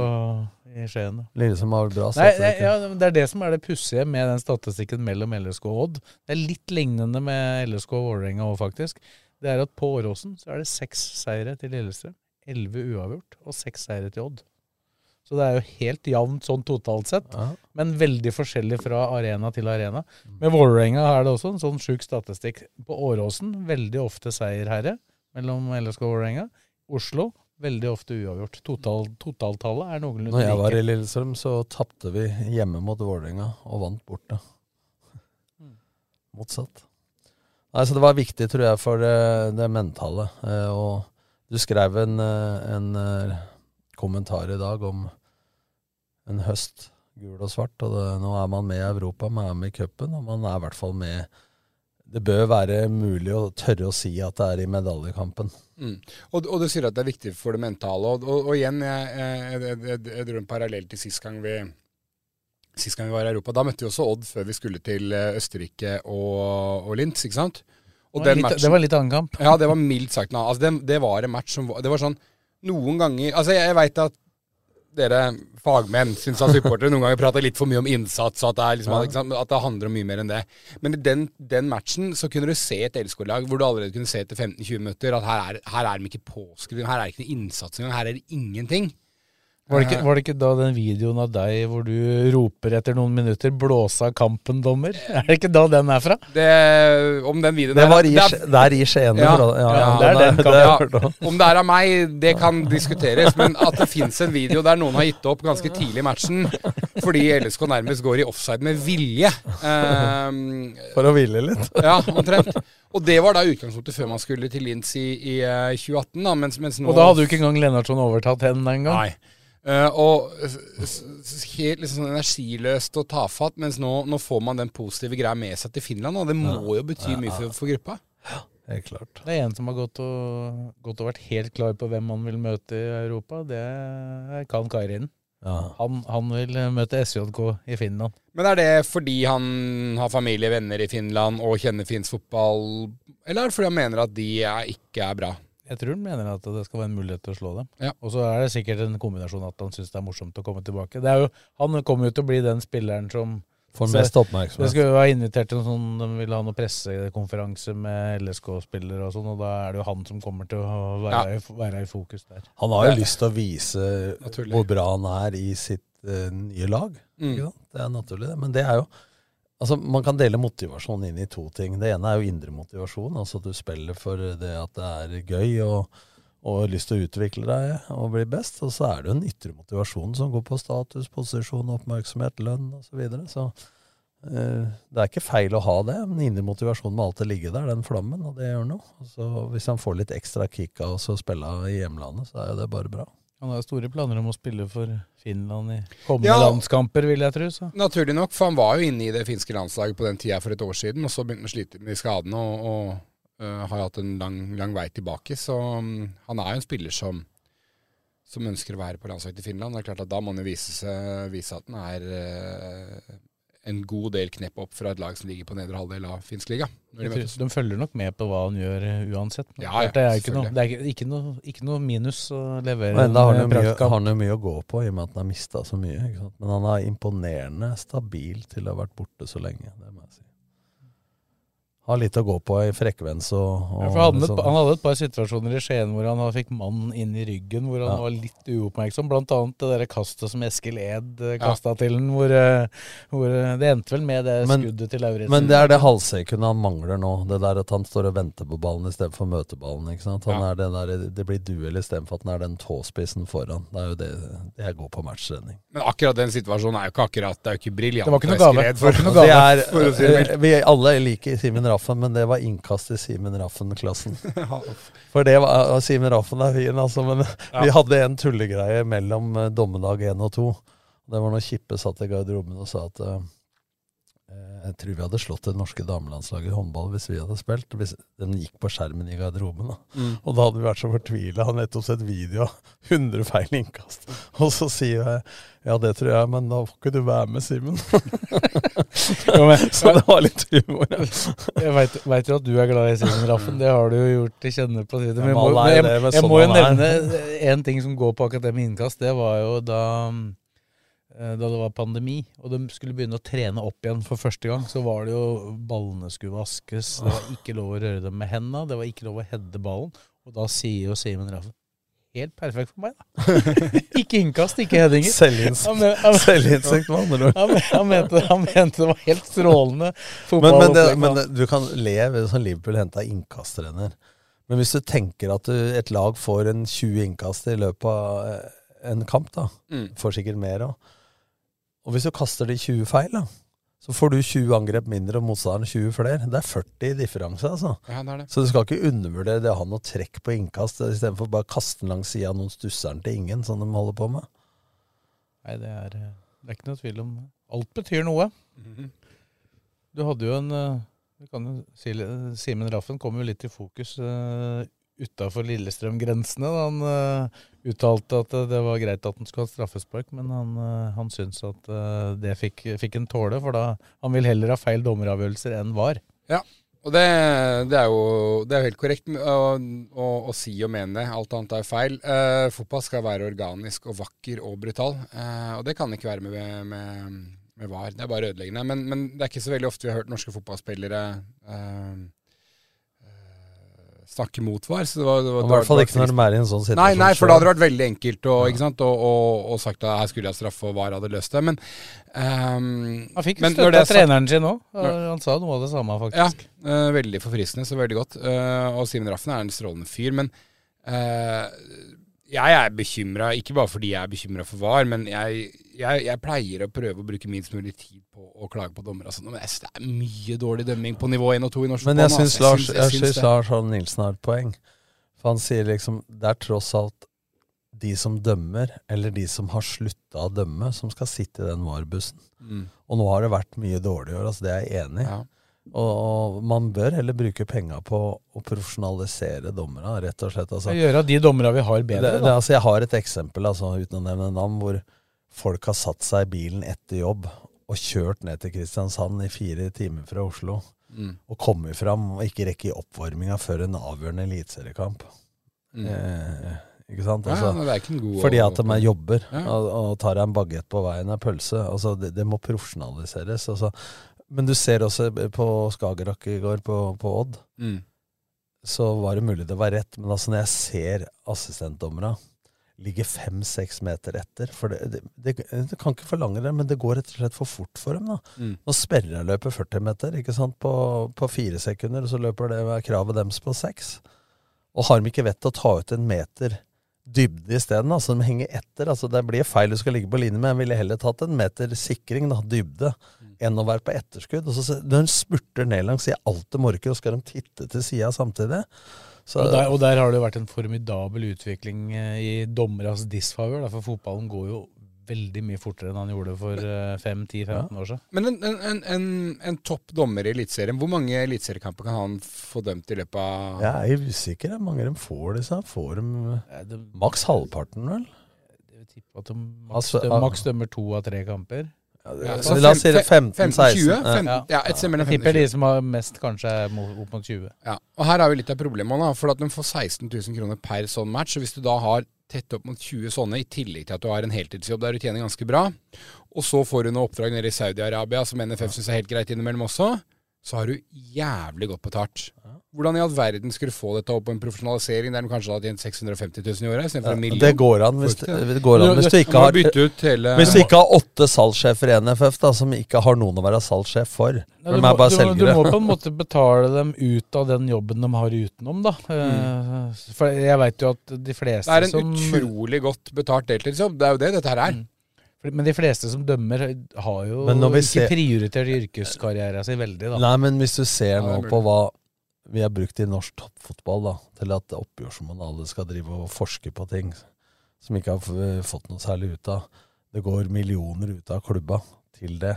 i Skien. Lillesand har bra statistikk. ja, Det er det som er det pussige med den statistikken mellom LSK og Odd. Det er litt lignende med LSK og Vålerenga òg, faktisk. Det er at på Åråsen så er det seks seire til Lillestrøm, elleve uavgjort og seks seire til Odd. Så det er jo helt jevnt sånn totalt sett, Ja. Men veldig forskjellig fra arena til arena. Med Vålerenga er det også en sånn sjuk statistikk. På Åråsen veldig ofte seierherre mellom LSK og Vålerenga. Oslo veldig ofte uavgjort. Total, totaltallet er noenlunde Når jeg var i Lillestrøm, så tapte vi hjemme mot Vålerenga og vant borte. Motsatt. Nei, så Det var viktig, tror jeg, for det, det mentale. Eh, og du skrev en, eh, en eh, kommentar i dag om en høst, gul og svart. og det, Nå er man med i Europa, man er med i cupen, og man er i hvert fall med Det bør være mulig å tørre å si at det er i medaljekampen. Mm. Og, og du sier at det er viktig for det mentale. Og, og, og igjen, jeg, jeg, jeg, jeg, jeg dro en parallell til sist gang vi Sist gang vi var i Europa. Da møtte vi også Odd før vi skulle til eh, Østerrike og, og Linz, ikke sant? Og Det var litt- det var litt annen kamp. Ja, det var mildt sagt. Altså, det, det var en match som var Det var sånn Noen ganger Altså, jeg, jeg veit at dere fagmenn syns at supportere noen ganger prater litt for mye om innsats, og at det, er liksom, Ja. sant? at det handler om mye mer enn det. Men i den, den matchen så kunne du se et LSK-lag hvor du allerede kunne se etter 15-20 minutter at her er, her er de ikke påskrevet, her er det ikke noe innsats engang, her er det ingenting. Var det, ikke, var det ikke da den videoen av deg hvor du roper etter noen minutter 'blåse av kampen, dommer'? [laughs] Er det ikke da den er fra? Det, om den videoen Det var i, er- der i Skien. Ja. Ja, ja, det er den ja, om. Det er av meg, det kan diskuteres. Men at det fins en video der noen har gitt opp ganske tidlig i matchen fordi LSK nærmest går i offside med vilje. Um, For å hvile litt. [laughs] ja, omtrent. Og det var da utgangspunktet før man skulle til Linz i, i eh, 2018. Da, mens, mens nå Og da hadde du ikke engang Lennartson overtatt henne den gang. Nei. Eh, og helt liksom sånn energiløst og tafatt, mens nå, nå får man den positive greia med seg til Finland. Og det må jo bety mye for, for gruppa. Helt klart. Det er en som har gått og, gått og vært helt klar på hvem han vil møte i Europa. Det er Kan Kairinen. Ja. Han, han vil møte SJK i Finland. Men er det fordi han har familie, venner i Finland og kjenner finsk fotball, eller er det fordi han mener at de er, ikke er bra? Jeg tror han mener at det skal være en mulighet til å slå dem. Ja. Og så er det sikkert en kombinasjon at han syns det er morsomt å komme tilbake. Det er jo, han kommer jo til å bli den spilleren som Får mest oppmerksomhet. Det skulle jo være invitert til en sånn, De vil ha noen pressekonferanse med LSK-spillere og sånn, og da er det jo han som kommer til å være, i, være i fokus der. Han har jo lyst til å vise Naturlig. hvor bra han er i sitt uh, nye lag. Mm. Ikke sant? Det er naturlig, det. Men det er jo Altså, Man kan dele motivasjon inn i to ting. Det ene er jo indre motivasjon. Altså at du spiller for det at det er gøy og, og lyst til å utvikle deg og bli best. Og så er det jo en ytre motivasjon som går på status, posisjon, oppmerksomhet, lønn osv. Så, videre. så uh, det er ikke feil å ha det, men indre motivasjon må alltid ligge der, den flammen, og det gjør noe. Så hvis han får litt ekstra kick av å spille i hjemlandet, så er jo det bare bra. Han har store planer om å spille for Finland i kommende Ja. landskamper, vil jeg tro. Så. Naturlig nok, for han var jo inne i det finske landslaget på den tida for et år siden, og så begynte han å slite med skadene og, og uh, har hatt en lang, lang vei tilbake. Så um, han er jo en spiller som, som ønsker å være på landslaget til Finland. Det er klart at Da må han jo vise, vise at han er øh, en god del knepp opp fra et lag som ligger på nedre halvdel av finsk liga. de de følger nok med på hva han gjør eh, uansett. Ja, ja, det er ikke noe, det er ikke, ikke, noe, ikke noe minus å levere Og enda har han jo mye, har han jo mye å gå på, i og med at han har mista så mye. Ikke sant? Men han er imponerende stabil til å ha vært borte så lenge. Det. Har litt å gå på i frekvens og, og Ja, for han, hadde han hadde et par situasjoner i Skien hvor han fikk mannen inn i ryggen, hvor han Ja. var litt uoppmerksom. Blant annet det der kastet som Eskil Ed kasta ja. til den, hvor, eh, hvor eh, det endte vel med det Men- skuddet til Lauritzen. Men det er det halvsekundet han mangler nå. Det der at han står og venter på ballen istedenfor møteballen. Ikke sant? Han Ja. er den der, det blir duell istedenfor at han er den tåspissen foran. Det er jo det, det jeg går på matchtrening. Men akkurat den situasjonen er jo ikke akkurat Det er jo ikke briljant. Det var ikke noe gave. Det for- Det er, for å si det mildt. eh, vi alle liker Simen Raffen, men det var innkast i Simen Raffen-klassen. [laughs] For det var, Simen Raffen er fin, altså, men vi hadde en tullegreie mellom eh, dommedag 1 og 2. Det var når Kippe satt i garderoben og sa at eh, jeg tror vi hadde slått det norske damelandslaget i håndball hvis vi hadde spilt. Hvis den gikk på skjermen i garderoben. Da. Mm. Og da hadde vi vært så fortvila. Han nettopp sett video av 100 feil innkast. Og så sier jeg ja, det tror jeg, men da får ikke du være med, Simen. [laughs] [laughs] Så det var litt humor. Jeg veit jo at du er glad i Simen Raffen, det har du jo gjort til kjenne på tide. Men jeg må, jeg, jeg, jeg sånn må jo er. nevne en ting som går på med innkast. Det var jo da eh, da det var pandemi, og de skulle begynne å trene opp igjen for første gang, så var det jo Ballene skulle vaskes, det var ikke lov å røre dem med hendene, det var ikke lov å hedde ballen. Og da sier jo Simen Raffen Helt perfekt for meg, da. [laughs] ikke innkast, ikke headinger. Selvinnsikt, men- med andre ord. [laughs] Han, mente, det var helt strålende Men, fotball. men, det, men det, du kan le som Liverpool henta innkasttrener. Men hvis du tenker at du, et lag får en 20 innkast i løpet av eh, en kamp, da, Mm. får sikkert mer òg Og hvis du kaster de 20 feil, da, så får du 20 angrep mindre og motstanderen 20 flere. Det er 40 i differanse, altså. Ja, det er det. Så du skal ikke undervurdere det å ha noe trekk på innkast istedenfor bare å kaste den langs sida av noen stusser til ingen, som de holder på med. Nei, det er, eh, det er ikke noe tvil om Alt betyr noe. Mhm. Du hadde jo en eh, vi kan jo si, litt- Simen Raffen kom jo litt i fokus uh, utafor Lillestrøm-grensene. Han uh, uttalte at det var greit at han skulle ha straffespark, men han, uh, han syntes at uh, det fikk, fikk en tåle, for da han vil heller ha feil dommeravgjørelser enn var. Ja, og det, det er jo det er helt korrekt å, å, å si og mene. Alt annet er feil. Eh, fotball skal være organisk og vakker og brutal, eh, og det kan ikke være med, med, med VAR. Det er bare ødeleggende. Men, men det er ikke så veldig ofte vi har hørt norske fotballspillere eh, eh, snakke mot VAR. Så det var, det var, I hvert fall ikke når de er i en sånn situasjon. Nei, nei, for da hadde det vært veldig enkelt å, ikke sant? Og, og, og sagt at her skulle jeg straffe, og VAR hadde løst det. Men, um, Han fikk støtte av er treneren sin òg. Han sa noe av det samme, Ja, faktisk. eh, veldig forfriskende, så veldig godt. Uh, og Simen Raffen er en strålende fyr. Men uh, jeg er bekymra, ikke bare fordi jeg er bekymra for VAR, men jeg, jeg, jeg pleier å prøve å bruke minst mulig tid å klage på dommere. og sånn, Men jeg synes det er mye dårlig dømming på nivå 1 og 2 i norsk Men jeg syns altså. Lars, jeg syns synes. Lars Arne Nilsen har et poeng. For han sier liksom det er tross alt de som dømmer, eller de som har slutta å dømme, som skal sitte i den VAR-bussen. Mm. Og nå har det vært mye dårlig i år, altså det er jeg enig i. Og, og man bør heller bruke penga på å profesjonalisere dommerne, rett og slett. Altså. Gjøre de dommerne vi har, bedre. Det, det, altså, jeg har et eksempel, altså, uten å nevne navn, hvor folk har satt seg i bilen etter jobb og kjørt ned til Kristiansand i fire timer fra Oslo. Mm. Og kommet fram og ikke rekke i oppvarminga før en avgjørende eliteseriekamp. Mm. Eh, ikke sant? Altså, ja, det ikke god fordi at de er jobber, Ja. og, og tar en bagett på veien av pølse. Altså, det, det må profesjonaliseres. Altså. Men du ser også på Skagerrak i går, på, på Odd, Mm. så var det mulig det var rett. Men altså, når jeg ser assistentdommerne ligge fem-seks meter etter For det, det, det, det kan ikke forlange det, men det går rett og slett for fort for dem. da. Mm. Når jeg løpet 40 meter ikke sant, på, på fire sekunder, og så løper det kravet deres på seks. Og har de ikke vett til å ta ut en meter dybde isteden, altså de henger etter. altså Det blir feil du skal ligge på linje, men jeg ville heller tatt en meter sikring, da, dybde, enn å være på etterskudd. Og så Når de spurter ned langs i alt de orker, og skal de titte til sida samtidig. Så, Og der, og der har det jo vært en formidabel utvikling eh, i dommeras disfavør. For fotballen går jo veldig mye fortere enn han gjorde for eh, 5-10-15 år siden. Men en, en, en, en, en topp dommer i Eliteserien, hvor mange eliteseriekamper kan han få dømt i løpet av Jeg er usikker. Hvor mange de får disse? Får de maks halvparten, vel? Jeg vil tippe at de maks, Altså, døm- ah. maks dømmer to av tre kamper. Ja, så La oss si det 15, 16. 15, 15, ja, et sted mellom tipper 15 og de som har mest, kanskje opp mot 20. Ja, og her har vi litt av problemet for at de får 16 000 kroner per sånn match. Og hvis du da har tett opp mot 20 sånne, i tillegg til at du har en heltidsjobb der du tjener ganske bra, og så får du noe oppdrag nede i Saudi-Arabia som NFF syns er helt greit innimellom også, så har du jævlig godt betalt. Hvordan i all verden skulle du få dette opp på en profesjonalisering der de kanskje hadde tjent 650 000 i året istedenfor Ja, en million? det går an hvis, det, det går an hvis du ikke har hele Hvis du ikke har åtte salgssjefer i NFF da, som ikke har noen å være salgssjef for. Ja, du, de må, er bare du, må- du må på en måte betale dem ut av den jobben de har utenom, da. Mm. For jeg veit jo at de fleste som Det er en som utrolig godt betalt deltidsjobb. Det er jo det dette her er. Mm. Men de fleste som dømmer, har jo ikke ser- prioritert yrkeskarrieren sin veldig, da. Nei, men hvis du ser nå på hva vi har brukt i norsk toppfotball da, til at oppgjørsmannen alle skal drive og forske på ting som ikke har fått noe særlig ut av. Det går millioner ut av klubba til det.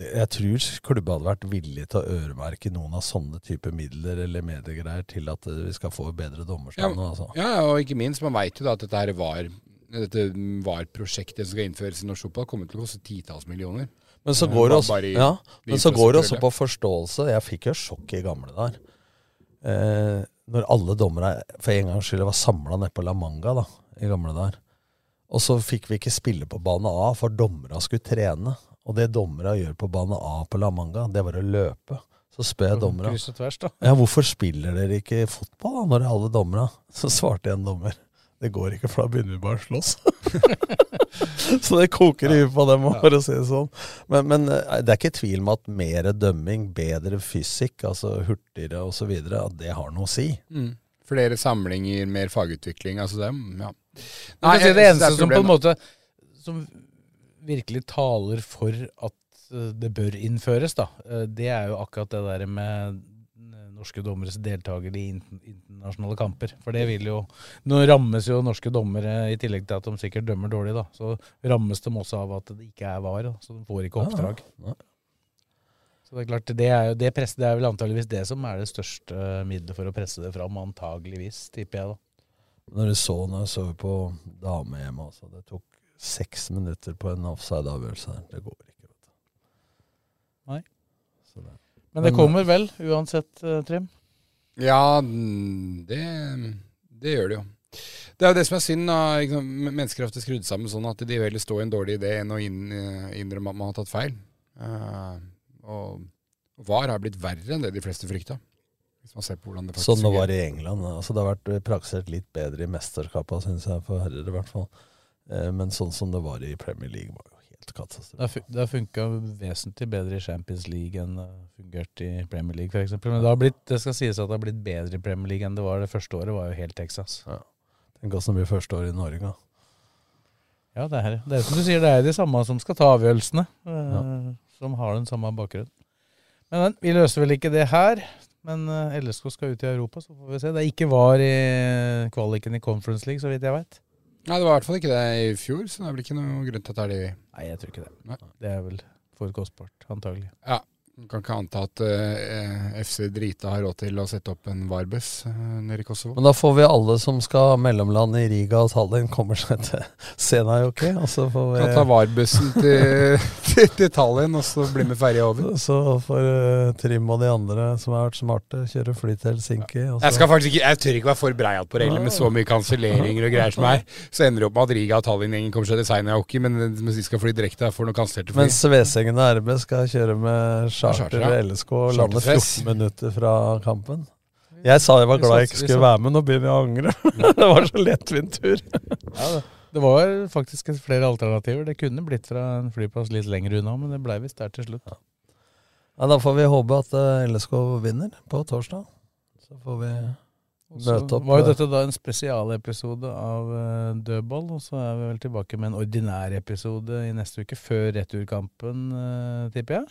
Jeg tror klubba hadde vært villig til å øremerke noen av sånne type midler eller mediegreier til at eh, vi skal få bedre Ja, altså. ja, og ikke minst, man veit jo da at dette her var dette VAR-prosjektet som skal innføres i norsk fotball, kommer til å koste titalls millioner. Men så Eh, går det også, ja, men så går også på forståelse. Jeg fikk jo sjokk i gamle dager. Eh, når alle dommere for en gangs skyld var samla nede på La Manga da, i gamle dager. Og så fikk vi ikke spille på bane A, for dommera skulle trene. Og det dommera gjør på bane A på La Manga, det var å løpe. Så spør jeg da. ja, hvorfor spiller dere ikke fotball da, når alle dommerne? [laughs] Så svarte en dommer det går ikke, for da begynner vi bare å slåss. [laughs] så det koker i huet på dem, for å si det sånn. Men, men eh, det er ikke tvil om at mer dømming, bedre fysikk, altså hurtigere osv., at det har noe å si. Mm. Flere samlinger, mer fagutvikling. Altså det, ja. Nei, si det eneste det som på en måte Som virkelig taler for at eh, det bør innføres, da, eh, det er jo akkurat det der med norske dommeres deltakere i internasjonale kamper. For det vil jo Nå rammes jo norske dommere, i tillegg til at de sikkert dømmer dårlig, da, så rammes de også av at det ikke er VAR, da, så de får ikke oppdrag. ja. Så det er klart, det er, jo, det, presse, det er vel antageligvis det som er det største middelet for å presse det fram, antageligvis, tipper jeg da. Når du så når jeg så på damehjemmet altså. det tok seks minutter på en offside-avgjørelse. Det går ikke. vet du. Nei. Så det. Men det kommer vel, uansett, Trim? Ja, mm, det, det gjør det jo. Det er jo det som er synd. da, Mennesker er skrudd sammen sånn at de vil heller stå i en dårlig idé enn å eh, innrømme at man har tatt feil. Eh, og VAR har blitt verre enn det de fleste frykta. Hvis man ser på hvordan det faktisk Sånn det var i England. Altså det har vært praksert praktisert litt bedre i mesterskapene, syns jeg, for herrer i hvert fall. Eh, Men sånn som det var i Premier League, var jo helt katastrofe. Det har, fu- funka vesentlig bedre i Champions League enn det har fungert i Premier League, f.eks. Men det, har blitt, det skal sies at det har blitt bedre i Premier League enn det var det første året. var jo helt Texas. Tenk åssen det blir første år i Norge. da. Ja, det er, det er som du sier, det er de samme som skal ta avgjørelsene. eh, Som har den samme bakgrunnen. Men, men vi løser vel ikke det her. Men eh, LSK skal ut i Europa, så får vi se. Det ikke var i kvaliken i Conference League, så vidt jeg veit. Nei, det var i hvert fall ikke det i fjor, så det er vel ikke noe grunn til at det er det Nei, jeg tror ikke det. Det er vel for kostbart, antagelig. Ja. Kan ikke anta at uh, FC Drita har råd til å sette opp en Varbus uh, nede i Kosovo. Men da får vi alle som skal mellomlande i Riga og Tallinn, kommer seg til Senajoki. Og så får vi Kan ta Varbussen til, [laughs] til, til Tallinn, og så bli med ferja over. Så får uh, Trim og de andre som har vært smarte, kjøre fly til Helsinki. så- Jeg, skal faktisk ikke, jeg tør ikke være for breial på reglene med så mye kanselleringer og greier som er. Så ender det opp med at Riga og Tallinn-gjengen kommer seg til Seinajoki, men mens de skal fly direkte, får noen kansellerte fly. Mens og RB skal kjøre med charter charter, ja. LSK og lander 14 minutter fra kampen. Jeg sa jeg var glad jeg ikke skulle være med, nå begynner jeg å angre. [laughs] det var så lettvint tur. Ja, det, det var faktisk flere alternativer. Det kunne blitt fra en flyplass litt lenger unna, men det blei visst der til slutt. Ja, da får vi håpe at eh, LSK vinner på torsdag. Så får vi møte opp. var jo eh, dette da en spesialepisode av uh, Dødball, og så er vi vel tilbake med en ordinær episode i neste uke, før returkampen, eh, tipper jeg.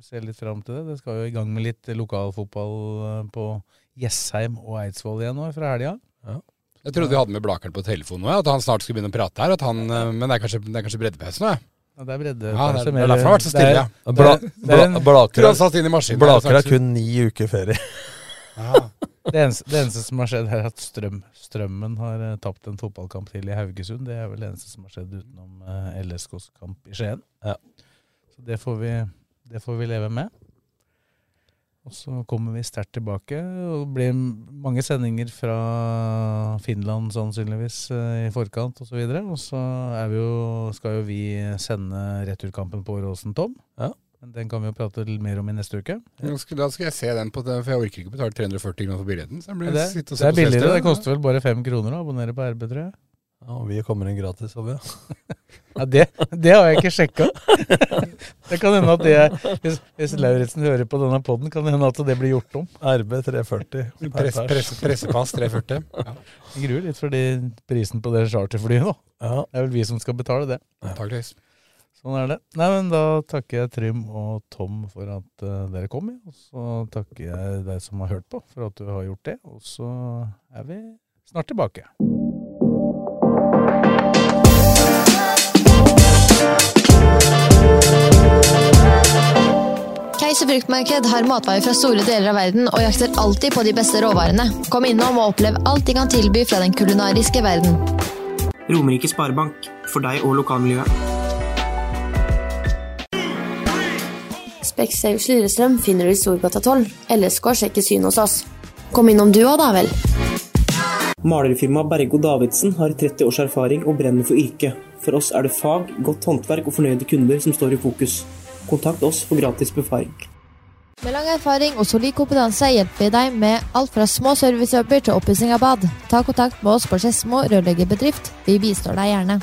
Ser litt fram til det. Det skal jo i gang med litt lokalfotball eh, på Jessheim og Eidsvoll igjen nå fra helga. Jeg trodde vi hadde med Blakeren på telefonen nå, at han snart skulle begynne å prate her. At han, eh, men det er kanskje, det er kanskje breddepausen, det. ja. Ja, det er bredde. Ja, det er- det er derfor han har vært så stille, ja. Bla, bla, Blaker, inn i maskinen Blaker har kun ni uker ferie. Det eneste, det eneste som har skjedd, er at strøm, Strømmen har eh, tapt en fotballkamp til i Haugesund. Det er vel det eneste som har skjedd utenom LSKs kamp i Skien. Ja. Så det får, vi, det får vi leve med. Og så kommer vi sterkt tilbake. Og det blir mange sendinger fra Finland sannsynligvis eh, i forkant osv. Og, så og så er vi jo, skal jo vi sende returkampen på Åråsen, Tom. Ja. Den kan vi jo prate litt mer om i neste uke. Da skal, da skal jeg se den, på det, for jeg orker ikke betale 340 kroner for billetten. Så jeg blir Det, og det er billigere. Det koster vel bare fem kroner å abonnere på RB, tror jeg. Ja, og vi kommer inn gratis, håper jeg. [laughs] Ja, det, det har jeg ikke sjekka. Det kan hende at det Hvis, hvis Lauritzen hører på denne poden, kan det hende at det blir gjort om. RB 340. Press, press, pressepass 340. Ja. Jeg gruer litt for prisen på det charterflyet nå. Ja. Det er vel vi som skal betale det. Antakeligvis. Sånn er det. Nei, men Da takker jeg Trym og Tom for at uh, dere kom. Og så takker jeg deg som har hørt på, for at du har gjort det. Og så er vi snart tilbake. Keiser fruktmarked har matvarer fra store deler av verden og jakter alltid på de beste råvarene. Kom innom og opplev alt de kan tilby fra den kulinariske verden. Romerike Sparebank, for deg og lokalmiljøet. Specsavers Lillestrøm finner du i Storgata 12. LSK sjekker syn hos oss. Kom innom du òg, da vel. Malerfirmaet Bergo Davidsen har 30 års erfaring og brenner for yrket. For oss er det fag, godt håndverk og fornøyde kunder som står i fokus. Kontakt oss for gratis befaring. Med lang erfaring og solid kompetanse hjelper vi deg med alt fra små servicejobber til oppussing av bad. Ta kontakt med oss på Skedsmo rørleggerbedrift. Vi bistår deg gjerne.